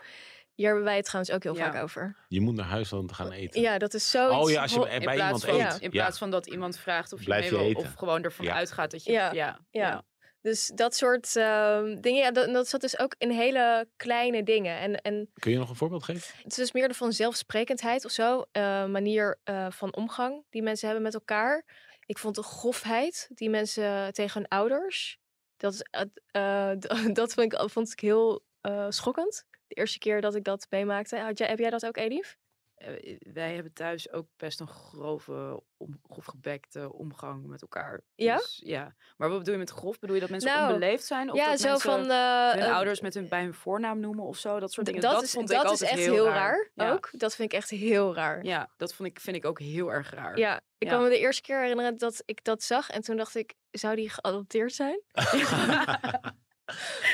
Hier hebben wij het trouwens ook heel Ja. vaak over. Je moet naar huis om te gaan eten. Ja, dat is zoiets. Oh ja, als je bij iemand van, eet. in plaats van dat iemand vraagt of je Blijf mee je wil, eten. of gewoon ervan Ja. uitgaat dat je... Ja. ja, Ja. Dus dat soort ehm, dingen, ja, dat, dat zat dus ook in hele kleine dingen. En, en Kun je nog een voorbeeld geven? het is dus meer de vanzelfsprekendheid of zo. eh, manier eh, van omgang die mensen hebben met elkaar. Ik vond de grofheid die mensen tegen hun ouders. Dat, eh, dat vond ik, vond ik heel schokkend. De eerste keer dat ik dat meemaakte. Had jij, heb jij dat ook, Elif? Eh, wij hebben thuis ook best een grove, om, grofgebekte omgang met elkaar. Ja? Dus, ja. Maar wat bedoel je met grof? Bedoel je dat mensen Nou, onbeleefd zijn? Of ja, dat zo mensen van. eh, hun eh, ouders met hun, bij hun voornaam noemen of zo? Dat soort dingen. dat, Dat, is, vond dat ik is echt heel, heel raar. raar. Ja. Ook. Dat vind ik echt heel raar. Ja, dat vond ik, vind ik ook heel erg raar. Ja, ik Ja. kan me de eerste keer herinneren dat ik dat zag. En toen dacht ik, zou die geadopteerd zijn?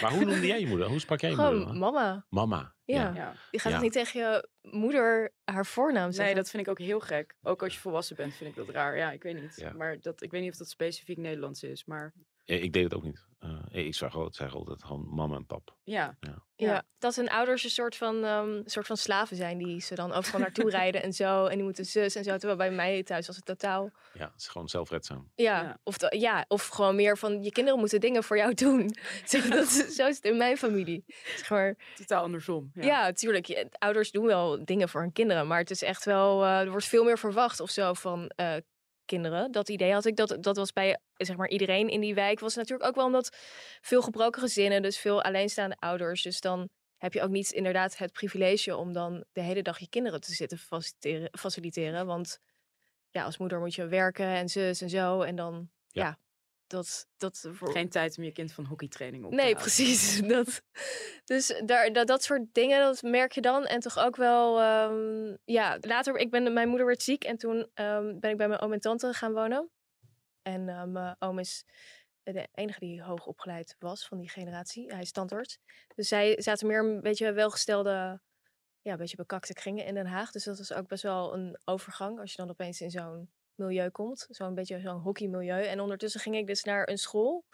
maar hoe noemde jij je moeder? Hoe sprak jij je Gewoon moeder? mama. Mama. Ja. Ja. Je gaat Ja. toch niet tegen je moeder haar voornaam zeggen? Nee, dat vind ik ook heel gek. Ook als je volwassen bent, vind ik dat raar. Ja, ik weet niet. Ja. Maar dat, ik weet niet of dat specifiek Nederlands is. Maar Ja, Ik deed het ook niet. Eh, ik zeg altijd, zeg altijd gewoon mama en pap. ja, Ja. Ja. dat hun ouders een soort van, ehm, soort van slaven zijn die ze dan overal naartoe rijden en zo. En die moeten zus en zo. Terwijl bij mij thuis was het totaal. Ja, het is gewoon zelfredzaam. Ja, Ja. Of, ja, of gewoon meer van je kinderen moeten dingen voor jou doen. Zo, dat, is- zo is het in mijn familie. Zeg maar, totaal andersom. Ja. ja, tuurlijk. je- ouders doen wel dingen voor hun kinderen. Maar het is echt wel, eh, er wordt veel meer verwacht of zo van eh, kinderen. Dat idee had ik. Dat, dat was bij zeg maar, iedereen in die wijk. Was natuurlijk ook wel omdat veel gebroken gezinnen. Dus veel alleenstaande ouders. Dus dan heb je ook niet inderdaad het privilege om dan de hele dag je kinderen te zitten faciliteren. faciliteren want ja, als moeder moet je werken en zus en zo. En dan, Ja. ja, dat... dat voor... Geen tijd om je kind van hockeytraining op te Nee, precies. Dat, dus daar, dat, dat soort dingen, dat merk je dan. En toch ook wel, ehm, ja, later, ik ben, mijn moeder werd ziek en toen ehm, ben ik bij mijn oom en tante gaan wonen. En eh, mijn oom is de enige die hoog opgeleid was van die generatie. Hij is tandarts. Dus zij zaten meer een beetje welgestelde, ja, een beetje bekakte kringen in Den Haag. Dus dat was ook best wel een overgang als je dan opeens in zo'n milieu komt. Zo'n beetje zo'n hockeymilieu. En ondertussen ging ik dus naar een school,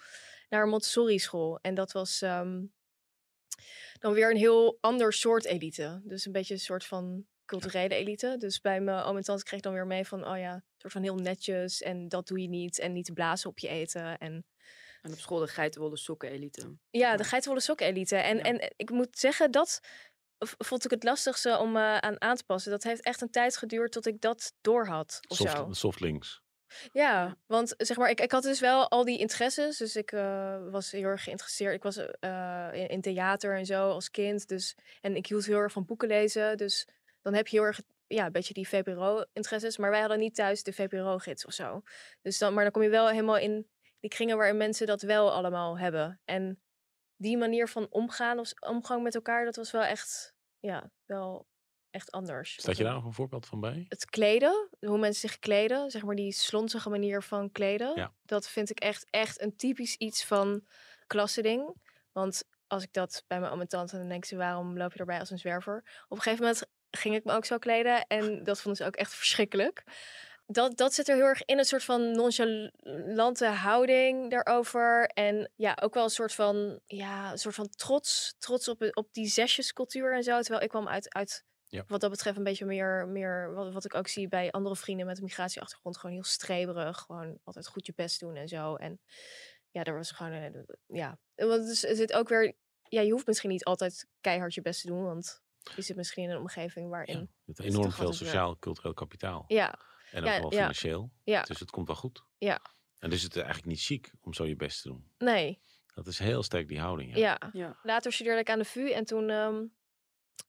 naar een Montessori school. En dat was ehm, dan weer een heel ander soort elite. Dus een beetje een soort van culturele elite. Dus bij mijn oom en tante kreeg ik dan weer mee van, oh ja, een soort van heel netjes en dat doe je niet en niet te blazen op je eten. En En op school de geitenwolle sokken elite. ja, de geitenwolle sok elite. En, Ja. en ik moet zeggen, dat vond ik het lastigste om eh, aan aan te passen. Dat heeft echt een tijd geduurd tot ik dat doorhad of zo. Soft, links. Ja, want zeg maar, ik, ik had dus wel al die interesses. Dus ik eh, was heel erg geïnteresseerd. Ik was eh, in, in theater en zo als kind. Dus, en ik hield heel erg van boeken lezen. Dus dan heb je heel erg ja, een beetje die VPRO-interesses. Maar wij hadden niet thuis de VPRO-gids of zo. Dus dan, maar dan kom je wel helemaal in die kringen waarin mensen dat wel allemaal hebben. En die manier van omgaan of omgang met elkaar, dat was wel echt, ja, wel echt anders. Staat Dat je daar nog een voorbeeld van bij? het kleden, hoe mensen zich kleden, zeg maar die slonzige manier van kleden, Ja. dat vind ik echt, echt een typisch iets van klassending. Want als ik dat bij mijn oom en tante, dan denk ze, waarom loop je erbij als een zwerver? Op een gegeven moment ging ik me ook zo kleden en dat vonden ze ook echt verschrikkelijk. Dat, dat zit er heel erg in, een soort van nonchalante houding daarover. En ja, ook wel een soort van, ja, een soort van trots, trots op, op die zesjescultuur en zo. Terwijl ik kwam uit, uit Ja. wat dat betreft een beetje meer, meer wat, wat ik ook zie bij andere vrienden met een migratieachtergrond. Gewoon heel streberig, gewoon altijd goed je best doen en zo. En ja, er was gewoon, eh, ja. Want dus, er zit ook weer, ja, je hoeft misschien niet altijd keihard je best te doen, want je zit misschien in een omgeving Ja. waarin, Met is enorm veel altijd wel- sociaal, cultureel kapitaal. ja, En ook Ja, wel financieel. ja, Dus het komt wel goed. Ja. En dus is het eigenlijk niet chic om zo je best te doen. nee, Dat is heel sterk die houding. Ja. ja. Ja. Later studeerde ik aan de VU en toen ehm,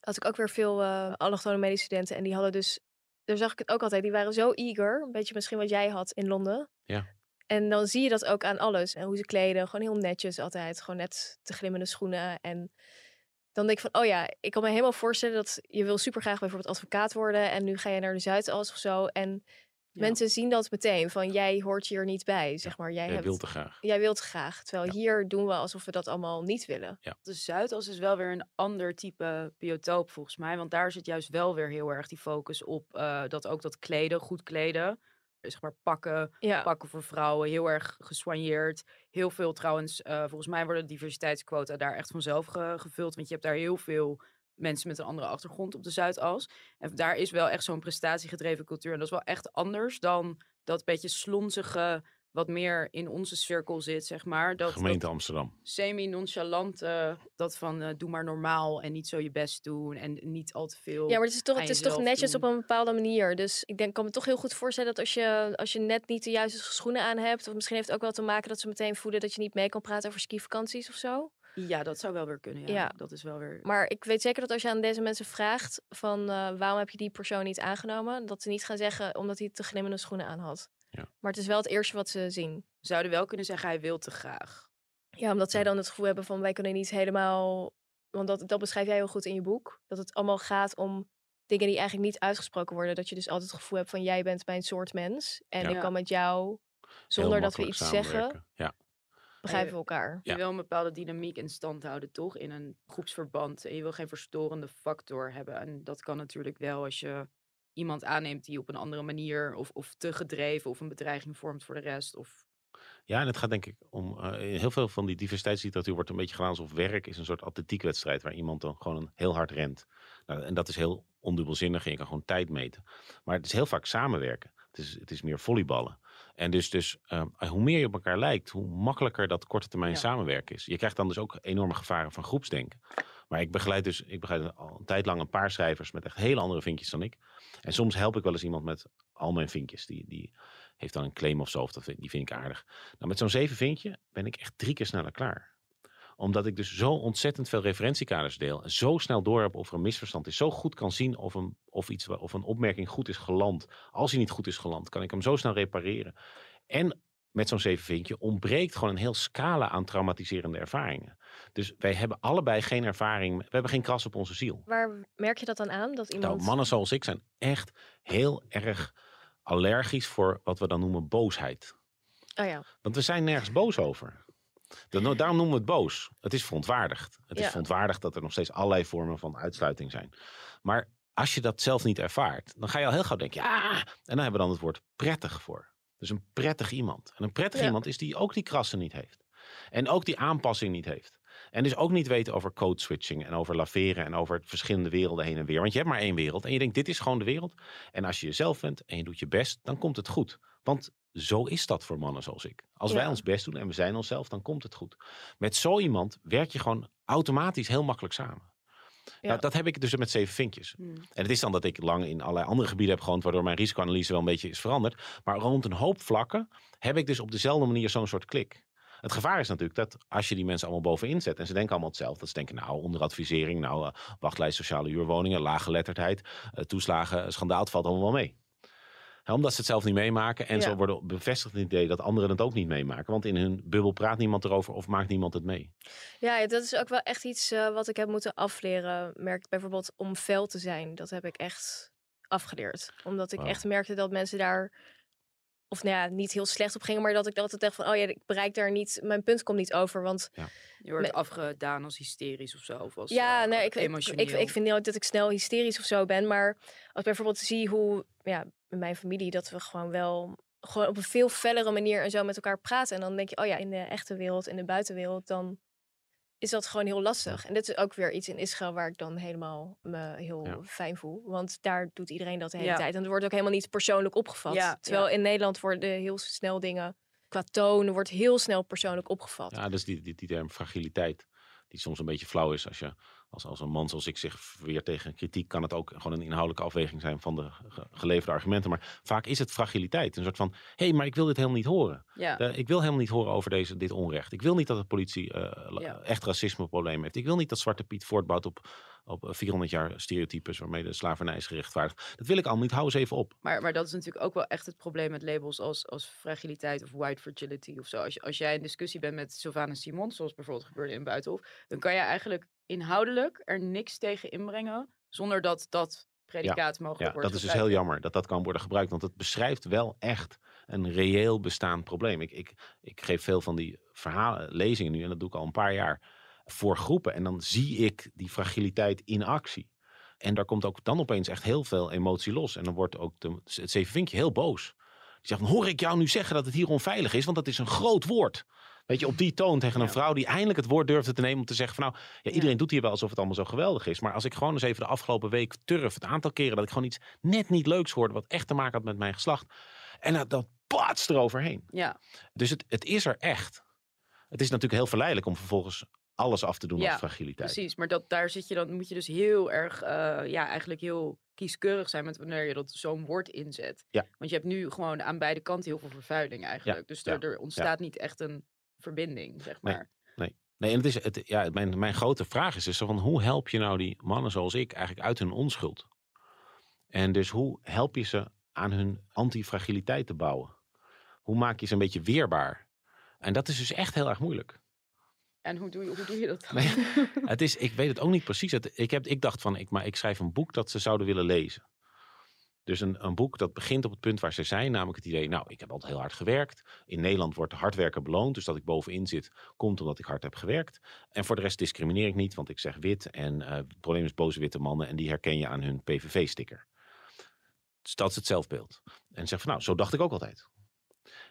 had ik ook weer veel eh allochtone medestudenten. En die hadden dus, daar zag ik het ook altijd, die waren zo eager. Een beetje misschien wat jij had in Londen. Ja. En dan zie je dat ook aan alles. En hoe ze kleden, gewoon heel netjes altijd. Gewoon net te glimmende schoenen. En dan denk ik van, oh ja, ik kan me helemaal voorstellen dat je wil super graag bijvoorbeeld advocaat worden. En nu ga je naar de Zuidas of zo. En Ja. mensen zien dat meteen, van jij hoort hier niet bij, zeg maar. Jij, Jij hebt, wilt te graag. jij wilt graag. Terwijl Ja. hier doen we alsof we dat allemaal niet willen. De Zuidas is wel weer een ander type biotoop volgens mij. Want daar zit juist wel weer heel erg die focus op eh, dat ook dat kleden, goed kleden. Zeg maar pakken, Ja. pakken voor vrouwen, heel erg gesoigneerd. Heel veel trouwens, eh, volgens mij worden de diversiteitsquota daar echt vanzelf ge- gevuld. Want je hebt daar heel veel mensen met een andere achtergrond op de Zuidas. En daar is wel echt zo'n prestatiegedreven cultuur. En dat is wel echt anders dan dat beetje slonzige, wat meer in onze cirkel zit, zeg maar. Dat, Gemeente dat Amsterdam. semi-nonchalante, dat van eh, doe maar normaal en niet zo je best doen en niet al te veel. Ja, maar het is toch, het is toch netjes doen. op een bepaalde manier. Dus ik denk, kan me toch heel goed voorstellen dat als je, als je net niet de juiste schoenen aan hebt, of misschien heeft het ook wel te maken dat ze meteen voelen dat je niet mee kan praten over skivakanties of zo. Ja, dat zou wel weer kunnen. Ja, Ja. dat is wel weer. Maar ik weet zeker dat als je aan deze mensen vraagt van eh, waarom heb je die persoon niet aangenomen, dat ze niet gaan zeggen omdat hij te glimmende schoenen aan had. Ja. Maar het is wel het eerste wat ze zien. Zouden wel kunnen zeggen, hij wil te graag. Ja, omdat zij dan het gevoel hebben van wij kunnen niet helemaal. Want dat, dat beschrijf jij heel goed in je boek. Dat het allemaal gaat om dingen die eigenlijk niet uitgesproken worden. Dat je dus altijd het gevoel hebt van jij bent mijn soort mens. En Ja. ik kan met jou, zonder dat we iets zeggen. Ja. begrijpen we elkaar. Je Ja. wil een bepaalde dynamiek in stand houden, toch? In een groepsverband. En je wil geen verstorende factor hebben. En dat kan natuurlijk wel als je iemand aanneemt die op een andere manier of, of te gedreven of een bedreiging vormt voor de rest. Of Ja, en het gaat denk ik om. eh, heel veel van die diversiteitsliteratuur wordt een beetje gedaan alsof werk is een soort atletiekwedstrijd waar iemand dan gewoon heel hard rent. Nou, en dat is heel ondubbelzinnig en je kan gewoon tijd meten. Maar het is heel vaak samenwerken. Het is, het is meer volleyballen. En dus, dus eh, hoe meer je op elkaar lijkt, hoe makkelijker dat korte termijn Ja. samenwerken is. Je krijgt dan dus ook enorme gevaren van groepsdenken. Maar ik begeleid dus, ik begeleid al een tijd lang een paar schrijvers met echt hele andere vinkjes dan ik. En soms help ik wel eens iemand met al mijn vinkjes. Die, die, heeft dan een claim of zo, of dat, die vind ik aardig. Nou, met zo'n zeven vinkje ben ik echt drie keer sneller klaar omdat ik dus zo ontzettend veel referentiekaders deel. En zo snel door heb of er een misverstand is. Zo goed kan zien of een, of iets, of een opmerking goed is geland. Als hij niet goed is geland, kan ik hem zo snel repareren. En met zo'n zeven vinkje ontbreekt gewoon een heel scala aan traumatiserende ervaringen. Dus wij hebben allebei geen ervaring. We hebben geen kras op onze ziel. Waar merk je dat dan aan? Dat iemand... Nou, mannen zoals ik zijn echt heel erg allergisch voor wat we dan noemen boosheid. Oh ja. Want we zijn nergens boos over. Da- Daarom noemen we het boos. Het is verontwaardigd. Het is verontwaardigd dat er nog steeds allerlei vormen van uitsluiting zijn. Maar als je dat zelf niet ervaart, dan ga je al heel gauw denken, ja, en dan hebben we dan het woord prettig voor. Dus een prettig iemand. En een prettig Ja. iemand is die ook die krassen niet heeft. En ook die aanpassing niet heeft. En dus ook niet weten over code switching en over laveren en over verschillende werelden heen en weer. Want je hebt maar één wereld en je denkt, dit is gewoon de wereld. En als je jezelf bent en je doet je best, dan komt het goed. Want zo is dat voor mannen zoals ik. Als wij ons best doen en we zijn onszelf, dan komt het goed. Met zo iemand werk je gewoon automatisch heel makkelijk samen. Ja. Nou, dat heb ik dus met zeven vinkjes. Hmm. En het is dan dat ik lang in allerlei andere gebieden heb gewoond, waardoor mijn risicoanalyse wel een beetje is veranderd. Maar rond een hoop vlakken heb ik dus op dezelfde manier zo'n soort klik. Het gevaar is natuurlijk dat als je die mensen allemaal bovenin zet en ze denken allemaal hetzelfde. Dat ze denken, nou, onderadvisering, nou, eh, wachtlijst sociale huurwoningen, lage geletterdheid, eh, toeslagen, schandaal, het valt allemaal wel mee. Ja, omdat ze het zelf niet meemaken en Ja. zo worden bevestigd het idee dat anderen het ook niet meemaken. Want in hun bubbel praat niemand erover of maakt niemand het mee. Ja, dat is ook wel echt iets eh, wat ik heb moeten afleren. Merk bijvoorbeeld om fel te zijn. Dat heb ik echt afgeleerd. Omdat ik echt merkte dat mensen daar... Of nou ja, niet heel slecht op gingen. Maar dat ik altijd dacht van... Oh ja, ik bereik daar niet... Mijn punt komt niet over. Want Je wordt afgedaan als hysterisch of zo. Of als, ja, eh, nee, ik, ik, emotioneel. ik, ik vind niet dat ik snel hysterisch of zo ben. Maar als ik bijvoorbeeld zie hoe... Ja, in mijn familie dat we gewoon wel... Gewoon op een veel fellere manier en zo met elkaar praten. En dan denk je, oh ja, in de echte wereld, in de buitenwereld, dan is dat gewoon heel lastig. En dit is ook weer iets in Israël waar ik dan helemaal me heel Ja. fijn voel. Want daar doet iedereen dat de hele Ja. tijd. En het wordt ook helemaal niet persoonlijk opgevat. Ja, Terwijl ja. in Nederland worden heel snel dingen qua toon wordt heel snel persoonlijk opgevat. Ja, dus die, die, die term fragiliteit, die soms een beetje flauw is. Als, je, als, als een man zoals ik zich verweert tegen kritiek, kan het ook gewoon een inhoudelijke afweging zijn van de ge- geleverde argumenten. Maar vaak is het fragiliteit. Een soort van, hé, hey, maar ik wil dit helemaal niet horen. Ja. Eh, ik wil helemaal niet horen over deze, dit onrecht. Ik wil niet dat de politie eh, la- Ja. echt racismeproblemen heeft. Ik wil niet dat Zwarte Piet voortbouwt op, op eh, 400 jaar stereotypes waarmee de slavernij is gerechtvaardigd. Dat wil ik allemaal niet. Hou eens even op. Maar, maar dat is natuurlijk ook wel echt het probleem met labels als, als fragiliteit of white fragility of zo. Als, als jij in discussie bent met Sylvana Simon, zoals bijvoorbeeld gebeurde in Buitenhof, dan kan je eigenlijk inhoudelijk er niks tegen inbrengen zonder dat dat predicaat mogelijk Ja, wordt dat is dus heel jammer dat dat kan worden gebruikt. Want het beschrijft wel echt een reëel bestaand probleem. Ik, ik, ik geef veel van die verhalen, lezingen nu, en dat doe ik al een paar jaar, voor groepen. En dan zie ik die fragiliteit in actie. En daar komt ook dan opeens echt heel veel emotie los. En dan wordt ook de, het zevenvinkje heel boos. Die zegt, van, hoor ik jou nu zeggen dat het hier onveilig is? Want dat is een groot woord. Weet je, op die toon tegen een Ja. vrouw die eindelijk het woord durfde te nemen om te zeggen van nou, ja, iedereen doet hier wel alsof het allemaal zo geweldig is. Maar als ik gewoon eens even de afgelopen week turf, het aantal keren dat ik gewoon iets net niet leuks hoorde, wat echt te maken had met mijn geslacht. En dat, dat paatst eroverheen. Ja, Dus het, het is er echt. Het is natuurlijk heel verleidelijk om vervolgens alles af te doen Ja, als fragiliteit. precies. Maar dat, daar zit je dan, moet je dus heel erg, eh, ja, eigenlijk heel kieskeurig zijn met wanneer je dat zo'n woord inzet. Ja. Want je hebt nu gewoon aan beide kanten heel veel vervuiling eigenlijk. dus er, ja, er ontstaat niet echt een verbinding, zeg Nee. maar. Nee, en het is, het, ja, mijn, mijn grote vraag is dus van hoe help je nou die mannen zoals ik eigenlijk uit hun onschuld? En dus hoe help je ze aan hun antifragiliteit te bouwen? Hoe maak je ze een beetje weerbaar? En dat is dus echt heel erg moeilijk. En hoe doe je, hoe doe je dat dan? Nee, Het is, ik weet het ook niet precies. Het, ik, heb, ik dacht van, ik, maar ik schrijf een boek dat ze zouden willen lezen. Dus een, een boek dat begint op het punt waar ze zijn. Namelijk het idee, nou, ik heb altijd heel hard gewerkt. In Nederland wordt hard werken beloond. Dus dat ik bovenin zit, komt omdat ik hard heb gewerkt. En voor de rest discrimineer ik niet, want ik zeg wit. En eh, het probleem is boze witte mannen. En die herken je aan hun PVV-sticker. Dus dat is het zelfbeeld. En zeg van, nou, zo dacht ik ook altijd.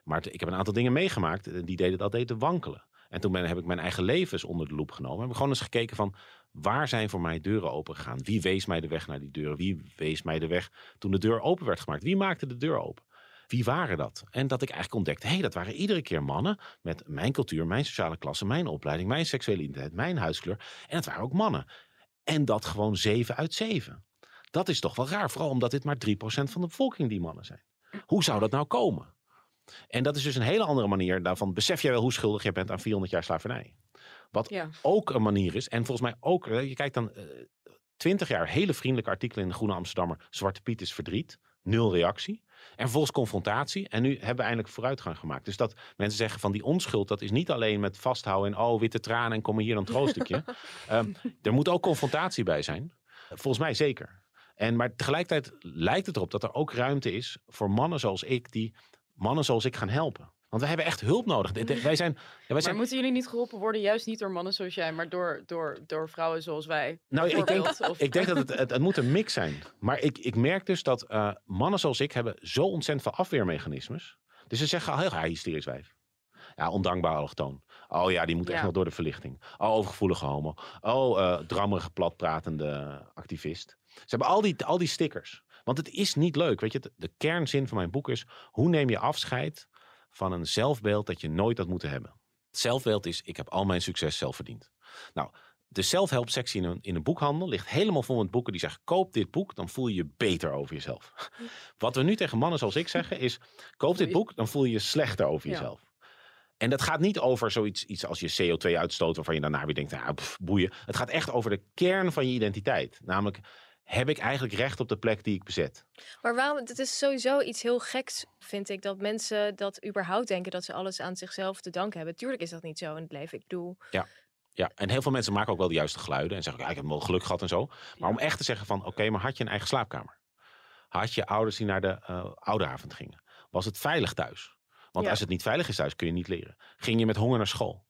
Maar ik heb een aantal dingen meegemaakt eh, die deden dat deden wankelen. En toen ben, heb ik mijn eigen levens onder de loep genomen. Heb ik gewoon eens gekeken van waar zijn voor mij deuren open gegaan? Wie wees mij de weg naar die deuren? Wie wees mij de weg toen de deur open werd gemaakt? Wie maakte de deur open? Wie waren dat? En dat ik eigenlijk ontdekte, hé, hey, dat waren iedere keer mannen met mijn cultuur, mijn sociale klasse, mijn opleiding, mijn seksuele identiteit, mijn huidskleur. En het waren ook mannen. En dat gewoon zeven uit zeven. Dat is toch wel raar, vooral omdat dit maar 3% van de bevolking die mannen zijn. Hoe zou dat nou komen? En dat is dus een hele andere manier daarvan. Besef jij wel hoe schuldig je bent aan 400 jaar slavernij? Wat Ja. ook een manier is. En volgens mij ook, je kijkt dan eh, 20 jaar hele vriendelijke artikelen in de Groene Amsterdammer. Zwarte Piet is verdriet. Nul reactie. En vervolgens confrontatie. En nu hebben we eindelijk vooruitgang gemaakt. Dus dat mensen zeggen van die onschuld, dat is niet alleen met vasthouden en oh, witte tranen en kom hier dan troostukje. Ehm er moet ook confrontatie bij zijn. Volgens mij zeker. En, maar tegelijkertijd lijkt het erop dat er ook ruimte is voor mannen zoals ik, die mannen zoals ik gaan helpen. Want wij hebben echt hulp nodig. Wij zijn, ja, wij Maar zijn moeten jullie niet geholpen worden, juist niet door mannen zoals jij, maar door, door, door vrouwen zoals wij? Nou, ik denk? Of- ik denk dat het, het, het moet een mix zijn. Maar ik, ik merk dus dat eh, mannen zoals ik hebben zo ontzettend veel afweermechanismes. Dus ze zeggen al heel graag, hysterisch wijf. Ja, ondankbaar allochtoon. Oh ja, die moet echt Ja. nog door de verlichting. Oh, overgevoelige homo. Oh, eh drammerige, platpratende activist. Ze hebben al die, al die stickers. Want het is niet leuk. Weet je, de, de kernzin van mijn boek is... hoe neem je afscheid van een zelfbeeld dat je nooit had moeten hebben? Het zelfbeeld is, ik heb al mijn succes zelf verdiend. Nou, de self-help sectie in een, in een boekhandel ligt helemaal vol met boeken die zeggen: koop dit boek, dan voel je je beter over jezelf. Wat we nu tegen mannen zoals ik zeggen is: koop dit boek, dan voel je je slechter over Ja. jezelf. En dat gaat niet over zoiets iets als je CO2 uitstoot, waarvan je daarna weer denkt: nou, pff, boeien. Het gaat echt over de kern van je identiteit. Namelijk, heb ik eigenlijk recht op de plek die ik bezet? Maar waarom, het is sowieso iets heel geks, vind ik, dat mensen dat überhaupt denken dat ze alles aan zichzelf te danken hebben. Tuurlijk is dat niet zo in het leven. Ik bedoel, Ja, en heel veel mensen maken ook wel de juiste geluiden en zeggen: ja, ik heb wel geluk gehad en zo. Maar om echt te zeggen: van oké, maar had je een eigen slaapkamer? Had je ouders die naar de eh ouderavond gingen? Was het veilig thuis? Want Ja. als het niet veilig is thuis, kun je niet leren. Ging je met honger naar school?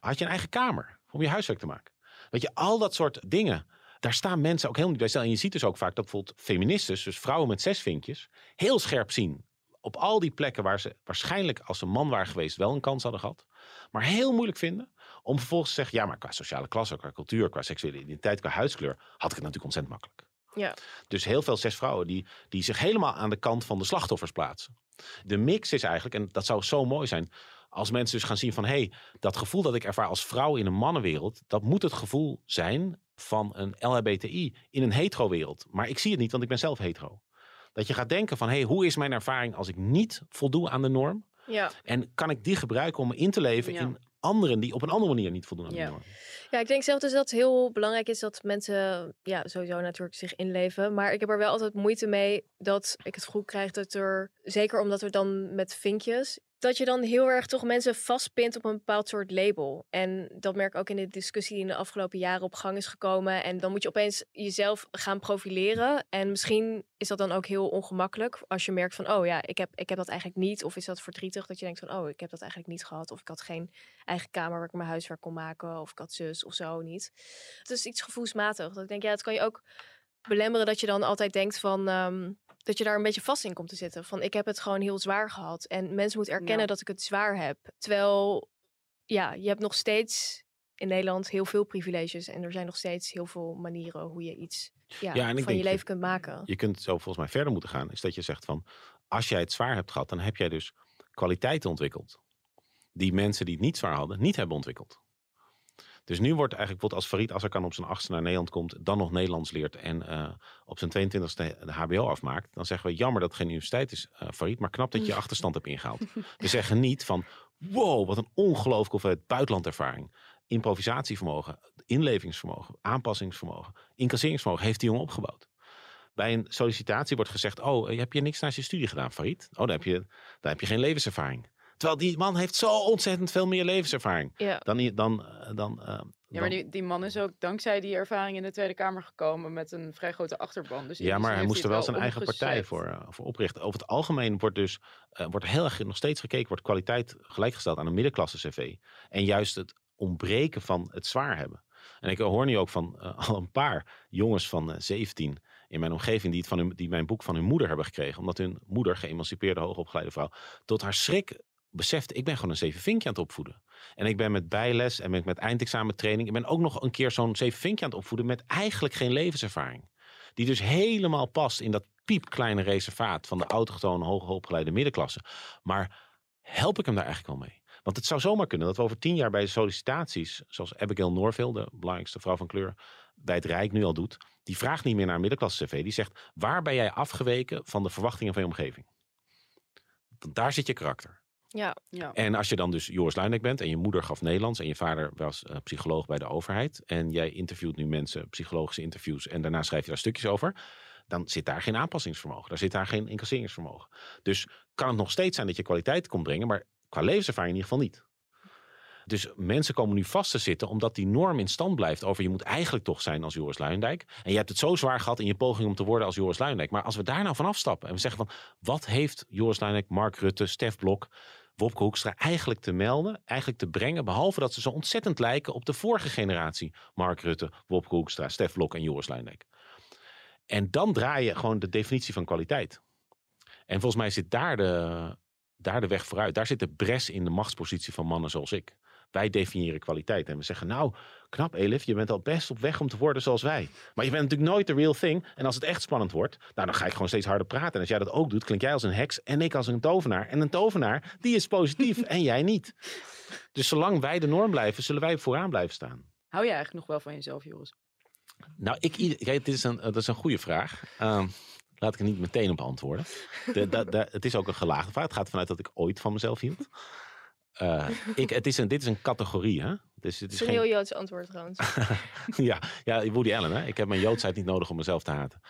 Had je een eigen kamer om je huiswerk te maken? Weet je, al dat soort dingen. Daar staan mensen ook helemaal niet bij stil. En je ziet dus ook vaak dat bijvoorbeeld feministes, dus vrouwen met zes vinkjes, heel scherp zien. Op al die plekken waar ze waarschijnlijk als ze man waren geweest wel een kans hadden gehad. Maar heel moeilijk vinden om vervolgens te zeggen, ja, maar qua sociale klasse, qua cultuur, qua seksuele identiteit, qua huidskleur, had ik het natuurlijk ontzettend makkelijk. ja. Dus heel veel zes vrouwen die, die zich helemaal aan de kant van de slachtoffers plaatsen. De mix is eigenlijk, en dat zou zo mooi zijn, als mensen dus gaan zien van, hé, hey, dat gevoel dat ik ervaar als vrouw in een mannenwereld, dat moet het gevoel zijn van een LHBTI in een hetero-wereld. Maar ik zie het niet, want ik ben zelf hetero. Dat je gaat denken van, hé, hey, hoe is mijn ervaring als ik niet voldoe aan de norm? Ja. En kan ik die gebruiken om me in te leven Ja. in anderen die op een andere manier niet voldoen aan Ja. de norm? ja, ik denk zelf dus dat het heel belangrijk is dat mensen ja, sowieso natuurlijk zich inleven. Maar ik heb er wel altijd moeite mee dat ik het goed krijg dat er, zeker omdat er dan met vinkjes, dat je dan heel erg toch mensen vastpint op een bepaald soort label. En dat merk ik ook in de discussie die in de afgelopen jaren op gang is gekomen. En dan moet je opeens jezelf gaan profileren. En misschien is dat dan ook heel ongemakkelijk als je merkt van, oh ja, ik heb, ik heb dat eigenlijk niet. Of is dat verdrietig dat je denkt van, oh, ik heb dat eigenlijk niet gehad. Of ik had geen eigen kamer waar ik mijn huiswerk kon maken. Of ik had zus of zo niet. Het is iets gevoelsmatig. Dat ik denk, ja, het kan je ook belemmeren dat je dan altijd denkt van... ehm, dat je daar een beetje vast in komt te zitten. Van ik heb het gewoon heel zwaar gehad. En mensen moeten erkennen Ja. dat ik het zwaar heb. Terwijl, ja, je hebt nog steeds in Nederland heel veel privileges. En er zijn nog steeds heel veel manieren hoe je iets ja, Ja, en ik van je leven je- kunt maken. Je kunt zo volgens mij verder moeten gaan. Is dat je zegt van, als jij het zwaar hebt gehad, dan heb jij dus kwaliteiten ontwikkeld. Die mensen die het niet zwaar hadden, niet hebben ontwikkeld. Dus nu wordt eigenlijk bijvoorbeeld als Farid Azarkan op zijn achtste naar Nederland komt, dan nog Nederlands leert en eh, op zijn 22e de HBO afmaakt, dan zeggen we jammer dat het geen universiteit is, eh Farid, maar knap dat je je achterstand hebt ingehaald. We zeggen niet van, wow, wat een ongelooflijke hoeveelheid buitenlandervaring, improvisatievermogen, inlevingsvermogen, aanpassingsvermogen, incasseringsvermogen heeft die jongen opgebouwd. Bij een sollicitatie wordt gezegd, oh, eh, heb je niks naast je studie gedaan, Farid? Oh, dan heb je, dan heb je geen levenservaring. Terwijl die man heeft zo ontzettend veel meer levenservaring Ja. dan, dan, eh, dan, eh, Ja, maar die, die man is ook dankzij die ervaring in de Tweede Kamer gekomen met een vrij grote achterban. Dus Ja, maar hij moest er wel zijn eigen partij voor, eh, voor oprichten. Over het algemeen wordt dus wordt heel erg nog steeds gekeken, wordt kwaliteit gelijkgesteld aan een middenklasse cv. En juist het ontbreken van het zwaar hebben. En ik hoor nu ook van al een paar jongens van eh, 17 in mijn omgeving die, het van hun, die mijn boek van hun moeder hebben gekregen. Omdat hun moeder, geëmancipeerde, hoogopgeleide vrouw, tot haar schrik besefte, ik ben gewoon een zeven vinkje aan het opvoeden. En ik ben met bijles en met, met eindexamentraining, ik ben ook nog een keer zo'n zeven vinkje aan het opvoeden met eigenlijk geen levenservaring. Die dus helemaal past in dat piepkleine reservaat van de autochtone, hoogopgeleide middenklasse. Maar help ik hem daar eigenlijk wel mee? Want het zou zomaar kunnen dat we over tien jaar bij sollicitaties, zoals Abigail Norville, de belangrijkste vrouw van kleur, bij het Rijk nu al doet, die vraagt niet meer naar middenklasse cv. Die zegt, waar ben jij afgeweken van de verwachtingen van je omgeving? Want daar zit je karakter. Ja, Ja. En als je dan dus Joris Luijendijk bent en je moeder gaf Nederlands en je vader was eh, psycholoog bij de overheid en jij interviewt nu mensen, psychologische interviews en daarna schrijf je daar stukjes over, dan zit daar geen aanpassingsvermogen, daar zit daar geen incasseringsvermogen. Dus kan het nog steeds zijn dat je kwaliteit komt brengen, maar qua levenservaring in ieder geval niet. Dus mensen komen nu vast te zitten omdat die norm in stand blijft over je moet eigenlijk toch zijn als Joris Luijendijk. En je hebt het zo zwaar gehad in je poging om te worden als Joris Luijendijk. Maar als we daar nou van afstappen en we zeggen van wat heeft Joris Luijendijk, Mark Rutte, Stef Blok, Wopke Hoekstra eigenlijk te melden, eigenlijk te brengen, behalve dat ze zo ontzettend lijken op de vorige generatie. Mark Rutte, Wopke Hoekstra, Stef Blok en Joris Luijendijk. En dan draai je gewoon de definitie van kwaliteit. En volgens mij zit daar de, daar de weg vooruit. Daar zit de bres in de machtspositie van mannen zoals ik. Wij definiëren kwaliteit en we zeggen, nou, knap Elif, je bent al best op weg om te worden zoals wij. Maar je bent natuurlijk nooit de real thing. En als het echt spannend wordt, nou, dan ga ik gewoon steeds harder praten. En als jij dat ook doet, klink jij als een heks en ik als een tovenaar. En een tovenaar, die is positief en jij niet. Dus zolang wij de norm blijven, zullen wij vooraan blijven staan. Hou je eigenlijk nog wel van jezelf, Joris? Nou, ik, dit is een, dat is een goede vraag. Ehm, laat ik er niet meteen op antwoorden. De, de, de- het is ook een gelaagde vraag. Het gaat vanuit dat ik ooit van mezelf hield. Eh, ik, het is een, dit is een categorie, hè? Dus het is een geen, heel Joods antwoord trouwens. ja, ja, Woody Allen, hè? Ik heb mijn joodsheid niet nodig om mezelf te haten.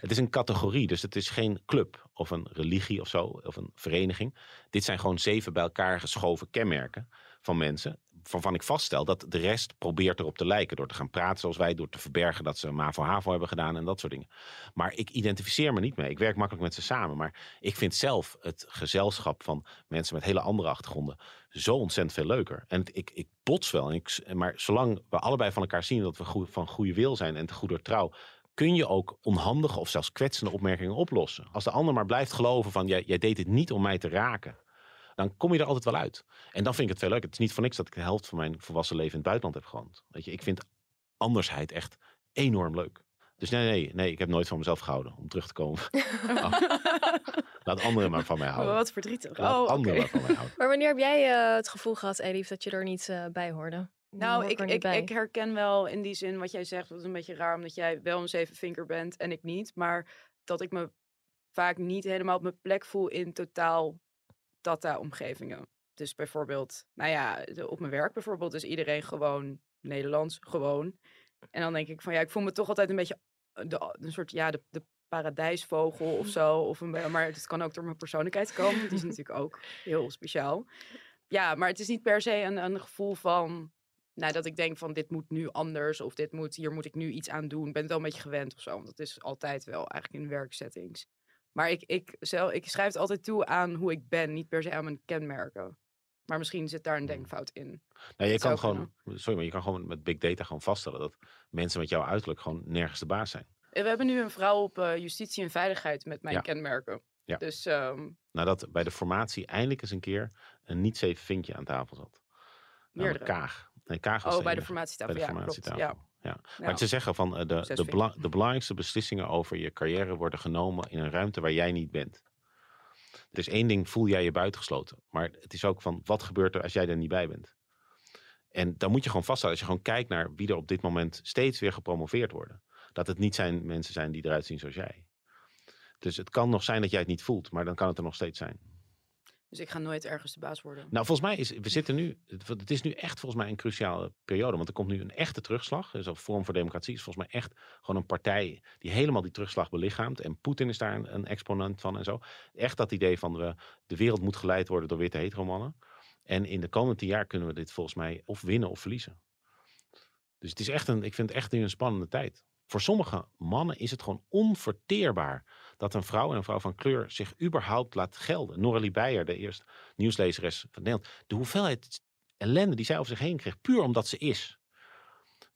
Het is een categorie, dus het is geen club of een religie of zo, of een vereniging. Dit zijn gewoon zeven bij elkaar geschoven kenmerken van mensen. Waarvan ik vaststel dat de rest probeert erop te lijken. Door te gaan praten zoals wij, door te verbergen dat ze MAVO-HAVO hebben gedaan en dat soort dingen. Maar ik identificeer me niet mee. Ik werk makkelijk met ze samen. Maar ik vind zelf het gezelschap van mensen met hele andere achtergronden zo ontzettend veel leuker. En het- ik, ik bots wel. En ik, maar zolang we allebei van elkaar zien dat we goed, van goede wil zijn en te goede trouw, kun je ook onhandige of zelfs kwetsende opmerkingen oplossen. Als de ander maar blijft geloven van jij, jij deed dit niet om mij te raken, dan kom je er altijd wel uit. En dan vind ik het veel leuk. Het is niet voor niks dat ik de helft van mijn volwassen leven in het buitenland heb gewoond. Weet je, ik vind andersheid echt enorm leuk. Dus nee, nee, nee, ik heb nooit van mezelf gehouden om terug te komen. Oh. Laat anderen maar van mij houden. wat verdrietig. Laat Oh, anderen maar van mij houden. Maar wanneer heb jij eh, het gevoel gehad, Elif, dat je er niet eh, bij hoorde? Nou, ik, ik, ik herken wel in die zin wat jij zegt. Dat is een beetje raar, omdat jij wel een zevenvinker bent en ik niet. Maar dat ik me vaak niet helemaal op mijn plek voel in totaal data-omgevingen. Dus bijvoorbeeld, nou ja, op mijn werk bijvoorbeeld is iedereen gewoon Nederlands, gewoon. En dan denk ik van ja, ik voel me toch altijd een beetje eh, de, een soort, ja, de, de paradijsvogel of zo. Of een, maar het kan ook door mijn persoonlijkheid komen. Die is natuurlijk ook heel speciaal. Ja, maar het is niet per se een, een gevoel van nou, dat ik denk van dit moet nu anders of dit moet, hier moet ik nu iets aan doen. Ik ben het wel een beetje gewend of zo, want dat is altijd wel eigenlijk in werksettings. Maar ik, ik, zelf, ik schrijf het altijd toe aan hoe ik ben, niet per se aan mijn kenmerken. Maar misschien zit daar een denkfout in. Nou, je kan gewoon, sorry, maar je kan gewoon met big data gewoon vaststellen dat mensen met jouw uiterlijk gewoon nergens de baas zijn. En we hebben nu een vrouw op eh, justitie en veiligheid met mijn Ja. kenmerken. Ja. Dus ehm Nadat bij de formatie eindelijk eens een keer een niet zeven vinkje aan tafel zat. Meerdere. Kaag. Nee, Kaag was Oh, bij de formatietafel. bij de ja, klopt. Ja. Ja. Maar ze zeggen van eh, de, de, bela- de belangrijkste beslissingen over je carrière worden genomen in een ruimte waar jij niet bent. Dus één ding voel jij je buitengesloten. Maar het is ook van wat gebeurt er als jij er niet bij bent. En dan moet je gewoon vaststellen, als je gewoon kijkt naar wie er op dit moment steeds weer gepromoveerd worden. Dat het niet zijn mensen zijn die eruit zien zoals jij. Dus het kan nog zijn dat jij het niet voelt, maar dan kan het er nog steeds zijn. Dus ik ga nooit ergens de baas worden. Nou, volgens mij is, we zitten nu, het is nu echt volgens mij een cruciale periode. Want er komt nu een echte terugslag. Dus vorm voor democratie is volgens mij echt gewoon een partij die helemaal die terugslag belichaamt. En Poetin is daar een, een exponent van en zo. Echt dat idee van we, de wereld moet geleid worden door witte heteromannen. En in de komende tien jaar kunnen we dit volgens mij of winnen of verliezen. Dus het is echt een, ik vind het echt nu een spannende tijd. Voor sommige mannen is het gewoon onverteerbaar dat een vrouw en een vrouw van kleur zich überhaupt laat gelden. Noralie Beijer, de eerste nieuwslezeres van Nederland. De hoeveelheid ellende die zij over zich heen kreeg, puur omdat ze is.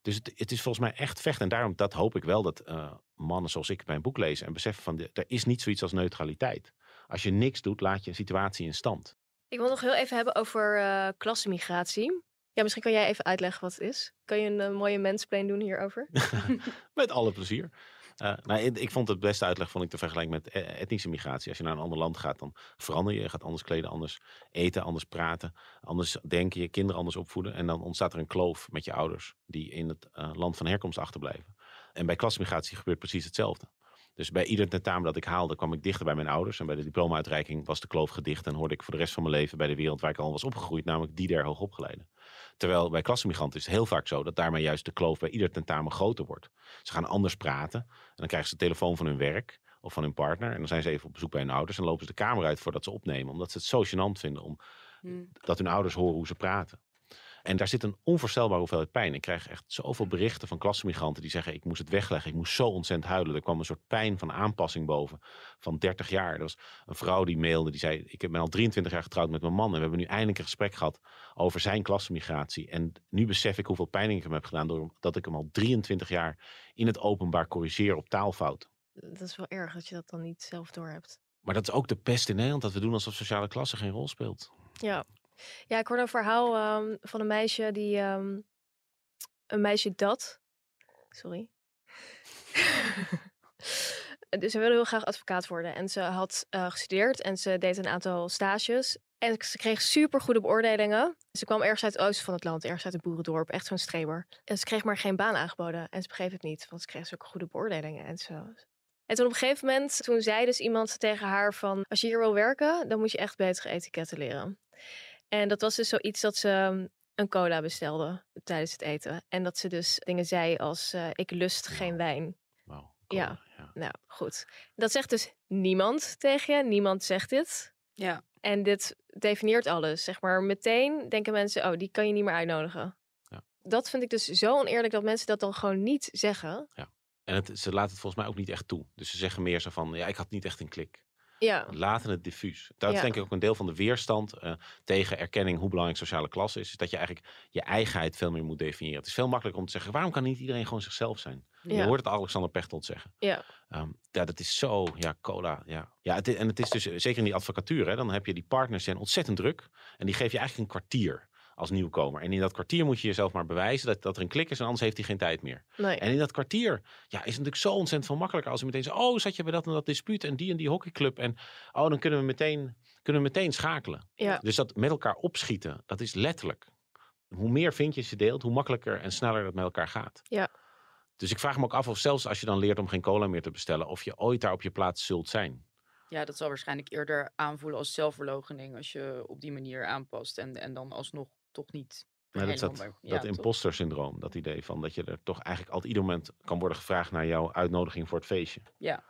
Dus het, het is volgens mij echt vechten. En daarom dat hoop ik wel dat eh, mannen zoals ik mijn boek lezen en beseffen van de, er is niet zoiets als neutraliteit. Als je niks doet, laat je een situatie in stand. Ik wil nog heel even hebben over eh klassenmigratie. Ja, misschien kan jij even uitleggen wat het is. Kan je een eh, mooie mansplain doen hierover? Met alle plezier. Eh, nou, ik, vond het beste uitleg vond ik de vergelijking met eh, etnische migratie. Als je naar een ander land gaat, dan verander je. Je gaat anders kleden, anders eten, anders praten, anders denken, je kinderen anders opvoeden. En dan ontstaat er een kloof met je ouders die in het land van herkomst achterblijven. En bij klasmigratie gebeurt precies hetzelfde. Dus bij ieder tentamen dat ik haalde, kwam ik dichter bij mijn ouders. En bij de diploma-uitreiking was de kloof gedicht. En hoorde ik voor de rest van mijn leven bij de wereld waar ik al was opgegroeid, namelijk die der hoogopgeleiden. Terwijl bij klassemigranten is het heel vaak zo dat daarmee juist de kloof bij ieder tentamen groter wordt. Ze gaan anders praten. En dan krijgen ze de telefoon van hun werk of van hun partner. En dan zijn ze even op bezoek bij hun ouders. En lopen ze de kamer uit voordat ze opnemen. Omdat ze het zo gênant vinden om Hmm. dat hun ouders horen hoe ze praten. En daar zit een onvoorstelbare hoeveelheid pijn. Ik krijg echt zoveel berichten van klassemigranten die zeggen: Ik moest het wegleggen. Ik moest zo ontzettend huilen. Er kwam een soort pijn van aanpassing boven van 30 jaar. Er was een vrouw die mailde, die zei: Ik ben al 23 jaar getrouwd met mijn man. En we hebben nu eindelijk een gesprek gehad over zijn klassenmigratie. En nu besef ik hoeveel pijn ik hem heb gedaan. doordat ik hem al 23 jaar in het openbaar corrigeer op taalfouten. Dat is wel erg dat je dat dan niet zelf door hebt. Maar dat is ook de pest in Nederland, dat we doen alsof sociale klasse geen rol speelt. Ja. Ja, ik hoorde een verhaal ehm, van een meisje die... ehm, een meisje dat... Sorry. dus ze wilde heel graag advocaat worden. En ze had eh, gestudeerd en ze deed een aantal stages. En ze kreeg super goede beoordelingen. Ze kwam ergens uit het oosten van het land, ergens uit een boerendorp, echt zo'n streber. En ze kreeg maar geen baan aangeboden. En ze begreep het niet, want ze kreeg zulke goede beoordelingen. En, zo. en toen op een gegeven moment, toen zei dus iemand tegen haar van... als je hier wil werken, dan moet je echt betere etiketten leren. En dat was dus zoiets dat ze um, een cola bestelde tijdens het eten. En dat ze dus dingen zei als eh, ik lust geen wijn. Ja. cola, ja. Nou, goed. Dat zegt dus niemand tegen je. Niemand zegt dit. Ja. En dit definieert alles. Zeg maar meteen denken mensen, oh, die kan je niet meer uitnodigen. Ja. Dat vind ik dus zo oneerlijk dat mensen dat dan gewoon niet zeggen. En het, ze laten het volgens mij ook niet echt toe. Dus ze zeggen meer zo van, ja, ik had niet echt een klik. Ja, Laten het diffuus. Dat is denk ik ook een deel van de weerstand eh, tegen erkenning hoe belangrijk sociale klasse is. Is dat je eigenlijk je eigenheid veel meer moet definiëren. Het is veel makkelijker om te zeggen, waarom kan niet iedereen gewoon zichzelf zijn? Je hoort het Alexander Pechtold zeggen. ja, Ehm, ja, dat is zo, ja, cola, ja. ja het, en het is dus, eh, zeker in die advocatuur, hè, dan heb je die partners die zijn ontzettend druk. En die geef je eigenlijk een kwartier als nieuwkomer. En in dat kwartier moet je jezelf maar bewijzen dat, dat er een klik is en anders heeft hij geen tijd meer. nee. En in dat kwartier ja, is het natuurlijk zo ontzettend veel makkelijker als je meteen zegt, oh, zat je bij dat en dat dispuut en die en die hockeyclub. En oh, dan kunnen we meteen, kunnen we meteen schakelen. Ja. Dus dat met elkaar opschieten, dat is letterlijk. Hoe meer vinkjes je deelt, hoe makkelijker en sneller het met elkaar gaat. Ja. Dus ik vraag me ook af of zelfs als je dan leert om geen cola meer te bestellen, of je ooit daar op je plaats zult zijn. ja, dat zal waarschijnlijk eerder aanvoelen als zelfverloochening als je op die manier aanpast en, en dan alsnog toch niet. Maar dat dat, dat imposter syndroom, dat idee van dat je er toch eigenlijk altijd ieder moment kan worden gevraagd naar jouw uitnodiging voor het feestje. Ja,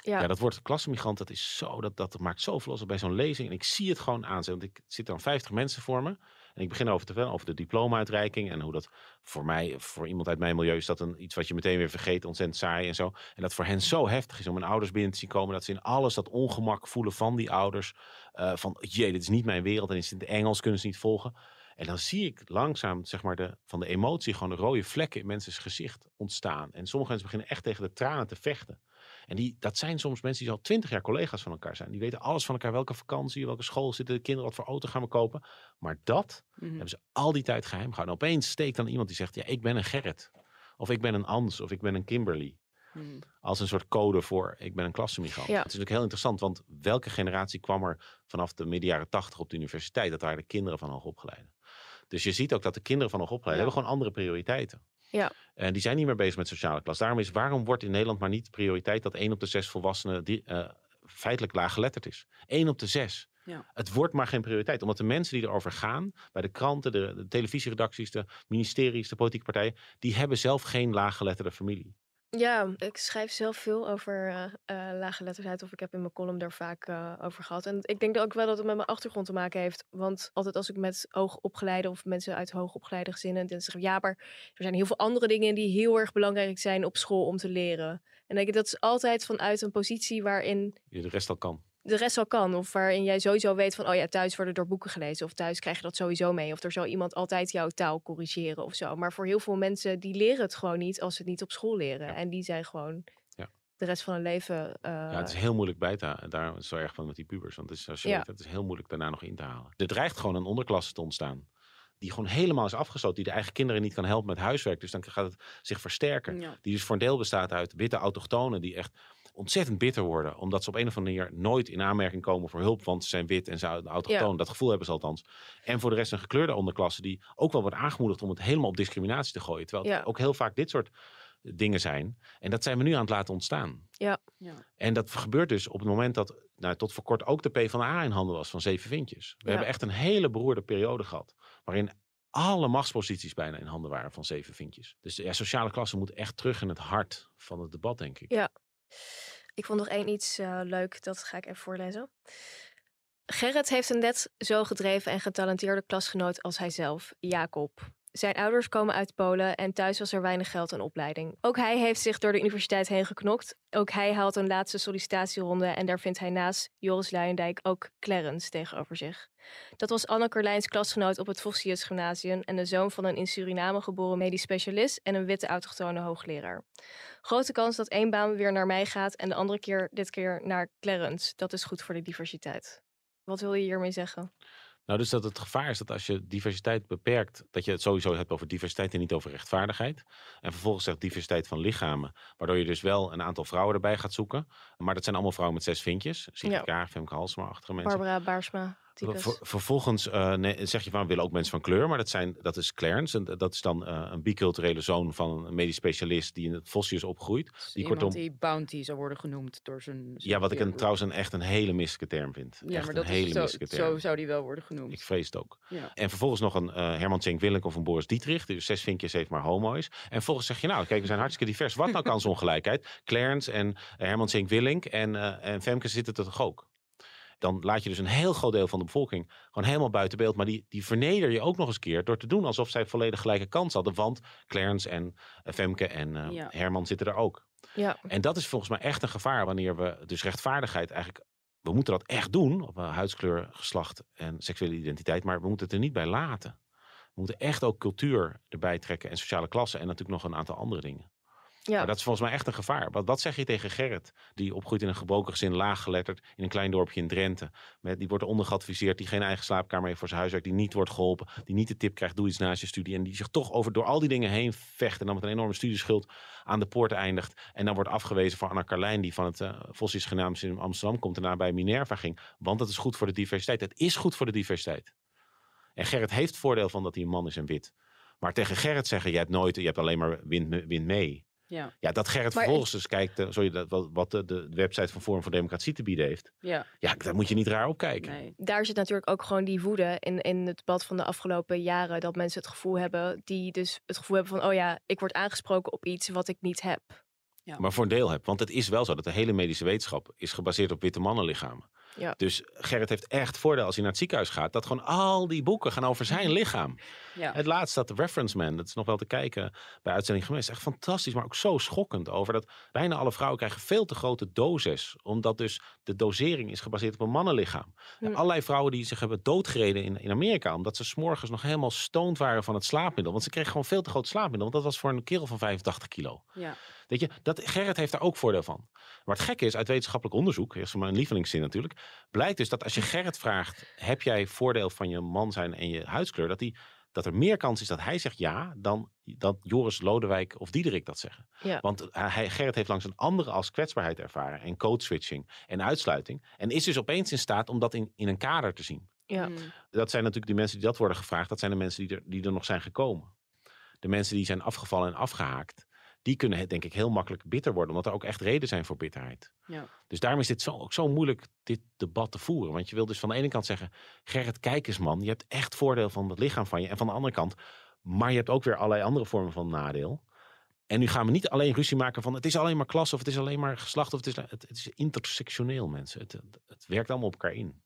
Ja. Ja, dat woord klassenmigrant, dat is zo, dat, dat maakt zoveel los bij zo'n lezing. En ik zie het gewoon aan. Want ik zit dan 50 mensen voor me. En ik begin over te vertellen over de diploma-uitreiking. En hoe dat voor mij, voor iemand uit mijn milieu, is dat een, iets wat je meteen weer vergeet. Ontzettend saai en zo. En dat voor hen zo heftig is om hun ouders binnen te zien komen. Dat ze in alles dat ongemak voelen van die ouders. eh, van, jee, dit is niet mijn wereld. En is het in het Engels, kunnen ze niet volgen. En dan zie ik langzaam, zeg maar, de, van de emotie gewoon de rode vlekken in mensen's gezicht ontstaan. En sommige mensen beginnen echt tegen de tranen te vechten. En die, dat zijn soms mensen die al twintig jaar collega's van elkaar zijn. Die weten alles van elkaar. Welke vakantie, welke school zitten de kinderen, wat voor auto gaan we kopen. Maar dat mhm. hebben ze al die tijd geheim gehouden. En opeens steekt dan iemand die zegt, ja, ik ben een Gerrit. Of ik ben een Ans, of ik ben een Kimberly. Mhm. Als een soort code voor, ik ben een klassenmigrant. Ja. Het is natuurlijk heel interessant, want welke generatie kwam er vanaf de midden jaren tachtig op de universiteit? Dat waren de kinderen van hoogopgeleiden. Dus je ziet ook dat de kinderen van hoogopgeleiden Ja. hebben gewoon andere prioriteiten. Ja. En die zijn niet meer bezig met sociale klas. Daarom is, waarom wordt in Nederland maar niet prioriteit dat één op de zes volwassenen die, eh, feitelijk laaggeletterd is? Eén op de zes. Ja. Het wordt maar geen prioriteit. Omdat de mensen die erover gaan, bij de kranten, de, de televisieredacties, de ministeries, de politieke partijen, die hebben zelf geen laaggeletterde familie. Ja, ik schrijf zelf veel over eh eh, laaggeletterdheid. Of ik heb in mijn column daar vaak eh, over gehad. En ik denk ook wel dat het met mijn achtergrond te maken heeft. Want altijd als ik met hoogopgeleide of mensen uit hoogopgeleide gezinnen... dan zeg ik, ja, maar er zijn heel veel andere dingen die heel erg belangrijk zijn op school om te leren. En denk ik, dat is altijd vanuit een positie waarin Je de rest al kan. De rest al kan. Of waarin jij sowieso weet van, oh ja, thuis worden er boeken gelezen. Of thuis krijg je dat sowieso mee. Of er zal iemand altijd jouw taal corrigeren of zo. Maar voor heel veel mensen, die leren het gewoon niet als ze het niet op school leren. Ja. En die zijn gewoon Ja. de rest van hun leven... eh, Ja, het is heel moeilijk bij te halen. Daar is zo erg van met die pubers. Want het is, als je Ja. weet, het is heel moeilijk daarna nog in te halen. Er dreigt gewoon een onderklasse te ontstaan. Die gewoon helemaal is afgesloten. Die de eigen kinderen niet kan helpen met huiswerk. Dus dan gaat het zich versterken. Ja. Die dus voor een deel bestaat uit witte autochtonen. Die echt ontzettend bitter worden. Omdat ze op een of andere manier nooit in aanmerking komen voor hulp. Want ze zijn wit en ze zijn autochtoon. Dat gevoel hebben ze althans. En voor de rest een gekleurde onderklasse. Die ook wel wordt aangemoedigd om het helemaal op discriminatie te gooien. Terwijl het Ja. ook heel vaak dit soort dingen zijn. En dat zijn we nu aan het laten ontstaan. Ja. En dat gebeurt dus op het moment dat nou, tot voor kort ook de PvdA in handen was van zeven vintjes. We Ja. hebben echt een hele beroerde periode gehad. Waarin alle machtsposities bijna in handen waren van zeven vintjes. Dus ja, sociale klasse moet echt terug in het hart van het debat, denk ik. Ja. Ik vond nog één iets eh, leuk, dat ga ik even voorlezen. Gerrit heeft een net zo gedreven en getalenteerde klasgenoot als hijzelf, Jacob. Zijn ouders komen uit Polen en thuis was er weinig geld en opleiding. Ook hij heeft zich door de universiteit heen geknokt. Ook hij haalt een laatste sollicitatieronde en daar vindt hij naast Joris Luijendijk ook Clarence tegenover zich. Dat was Anne Carlijns klasgenoot op het Vossius Gymnasium en de zoon van een in Suriname geboren medisch specialist en een witte autochtone hoogleraar. Grote kans dat één baan weer naar mij gaat en de andere keer dit keer naar Clarence. Dat is goed voor de diversiteit. Wat wil je hiermee zeggen? Nou, dus dat het gevaar is dat als je diversiteit beperkt, dat je het sowieso hebt over diversiteit en niet over rechtvaardigheid. En vervolgens zegt diversiteit van lichamen, waardoor je dus wel een aantal vrouwen erbij gaat zoeken. Maar dat zijn allemaal vrouwen met zes vinkjes. Sigrid Ja. Kaag, Femke Halsema-achtige mensen. Barbara Baarsma. Ver- vervolgens eh, nee, zeg je van we willen ook mensen van kleur, maar dat, zijn, dat is Clarence. En dat is dan eh, een biculturele zoon van een medisch specialist die in het Vossius opgroeit. Dus Die kortom- die bounty zou worden genoemd door zijn... zijn Ja, wat ik een, trouwens een, echt een hele misselijke term vind. Ja, echt maar een dat hele zo, term. zo zou die wel worden genoemd. Ik vrees het ook. Ja. En vervolgens nog een eh, Herman Tjenk Willink of een Boris Dietrich. Die dus zes vinkjes heeft, maar homo is. En vervolgens zeg je, nou, kijk, we zijn hartstikke divers. Wat nou kansongelijkheid? Clarence en eh, Herman Tjenk Willink en, eh, en Femke zitten er toch ook? Dan laat je dus een heel groot deel van de bevolking gewoon helemaal buiten beeld. Maar die, die verneder je ook nog eens keer door te doen alsof zij volledig gelijke kans hadden. Want Clarence en eh, Femke en eh, Ja. Herman zitten er ook. Ja, En dat is volgens mij echt een gevaar wanneer we dus rechtvaardigheid eigenlijk. We moeten dat echt doen op eh, huidskleur, geslacht en seksuele identiteit, maar we moeten het er niet bij laten. We moeten echt ook cultuur erbij trekken en sociale klasse en natuurlijk nog een aantal andere dingen. Ja. Dat is volgens mij echt een gevaar. Wat, wat zeg je tegen Gerrit, die opgroeit in een gebroken gezin, laaggeletterd, in een klein dorpje in Drenthe. Die wordt ondergeadviseerd, die geen eigen slaapkamer heeft voor zijn huiswerk, die niet wordt geholpen, die niet de tip krijgt, doe iets naast je studie. En die zich toch over door al die dingen heen vecht en dan met een enorme studieschuld aan de poort eindigt. En dan wordt afgewezen voor Anna Carlijn, die van het uh, Vossius Gymnasium in Amsterdam komt en bij Minerva ging. Want dat is goed voor de diversiteit. Het is goed voor de diversiteit. En Gerrit heeft voordeel van dat hij een man is en wit. Maar tegen Gerrit zeggen, je hebt nooit, je hebt alleen maar wind, wind mee. Ja. Ja, dat Gerrit Maar vervolgens dus kijkt, eh, sorry, dat, wat, wat de, de website van Forum voor Democratie te bieden heeft. ja, Ja, daar moet je niet raar op kijken. nee. daar zit natuurlijk ook gewoon die woede in, in het debat van de afgelopen jaren. Dat mensen het gevoel hebben, die dus het gevoel hebben van, oh ja, ik word aangesproken op iets wat ik niet heb. Maar voor een deel heb. Want het is wel zo dat de hele medische wetenschap is gebaseerd op witte mannenlichamen. Ja. Dus Gerrit heeft echt voordeel als hij naar het ziekenhuis gaat. Dat gewoon al die boeken gaan over zijn lichaam. Ja. Het laatste dat de Reference Man, dat is nog wel te kijken bij uitzending geweest. Echt fantastisch, maar ook zo schokkend over dat bijna alle vrouwen krijgen veel te grote doses. Omdat dus de dosering is gebaseerd op een mannenlichaam. En Hm. allerlei vrouwen die zich hebben doodgereden in, in Amerika. Omdat ze s'morgens nog helemaal stoned waren van het slaapmiddel. Want ze kregen gewoon veel te groot slaapmiddel. Want dat was voor een kerel van 85 kilo. Ja. Weet je, dat, Gerrit heeft daar ook voordeel van. Maar het gekke is, uit wetenschappelijk onderzoek, is mijn lievelingszin natuurlijk, blijkt dus dat als je Gerrit vraagt, heb jij voordeel van je man zijn en je huidskleur, dat, die, dat er meer kans is dat hij zegt ja, dan dat Joris Lodewijk of Diederik dat zeggen. Ja. Want hij, Gerrit heeft langs een andere als kwetsbaarheid ervaren en code switching en uitsluiting. En is dus opeens in staat om dat in, in een kader te zien. Ja. Mm. Dat zijn natuurlijk die mensen die dat worden gevraagd, dat zijn de mensen die er, die er nog zijn gekomen. De mensen die zijn afgevallen en afgehaakt, die kunnen het denk ik heel makkelijk bitter worden, omdat er ook echt reden zijn voor bitterheid. Ja. Dus daarom is dit zo, ook zo moeilijk, dit debat te voeren. Want je wil dus van de ene kant zeggen, Gerrit, kijk eens man, je hebt echt voordeel van het lichaam van je. En van de andere kant, maar je hebt ook weer allerlei andere vormen van nadeel. En nu gaan we niet alleen ruzie maken van het is alleen maar klas of het is alleen maar geslacht of het is, het, het is intersectioneel mensen. Het, het, het werkt allemaal op elkaar in.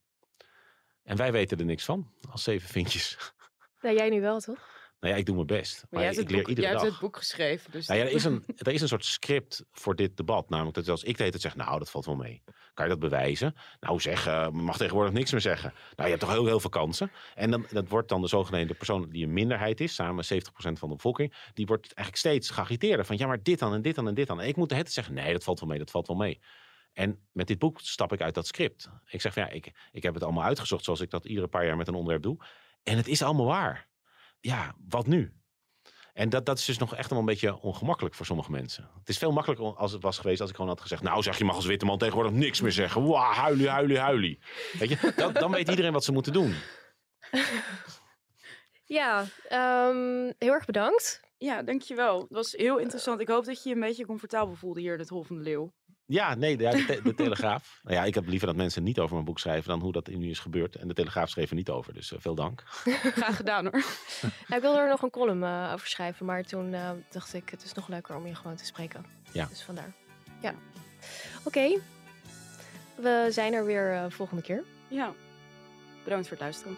En wij weten er niks van, als zeven vinkjes. Nou, jij nu wel, toch? Nou ja, ik doe mijn best. Maar Maar jij ik hebt, het leer boek, iedere jij dag. hebt het boek geschreven. Dus Nou ja, er is, een, er is een soort script voor dit debat. Namelijk dat als ik de hele tijd zeg, nou dat valt wel mee. Kan je dat bewijzen? Nou zeg, eh, mag tegenwoordig niks meer zeggen. Nou je hebt toch heel, heel veel kansen. En dan, dat wordt dan de zogenaamde persoon die een minderheid is. Samen 70% van de bevolking. Die wordt eigenlijk steeds geagiteerder. Van ja maar dit dan en dit dan en dit dan. En ik moet de tijd zeggen, nee dat valt wel mee, dat valt wel mee. En met dit boek stap ik uit dat script. Ik zeg van ja, ik, ik heb het allemaal uitgezocht zoals ik dat iedere paar jaar met een onderwerp doe. En het is allemaal waar. Ja, wat nu? En dat, dat is dus nog echt wel een beetje ongemakkelijk voor sommige mensen. Het is veel makkelijker als het was geweest als ik gewoon had gezegd... nou zeg, je mag als witte man tegenwoordig niks meer zeggen. Wauw, huilie, huilie, huilie. Weet je, dan, dan weet iedereen wat ze moeten doen. Ja, ehm, heel erg bedankt. Ja, dankjewel. Het was heel interessant. Ik hoop dat je je een beetje comfortabel voelde hier in het Hol van de Leeuw. Ja, nee, de, de, de Telegraaf. nou ja, ik heb liever dat mensen niet over mijn boek schrijven dan hoe dat nu is gebeurd. En de Telegraaf schreef er niet over, dus eh, veel dank. Graag gedaan hoor. Nou, ik wilde er nog een column eh, over schrijven, maar toen eh, dacht ik, het is nog leuker om je gewoon te spreken. Ja. Dus vandaar. Ja. Oké. We zijn er weer volgende keer. Ja, bedankt voor het luisteren.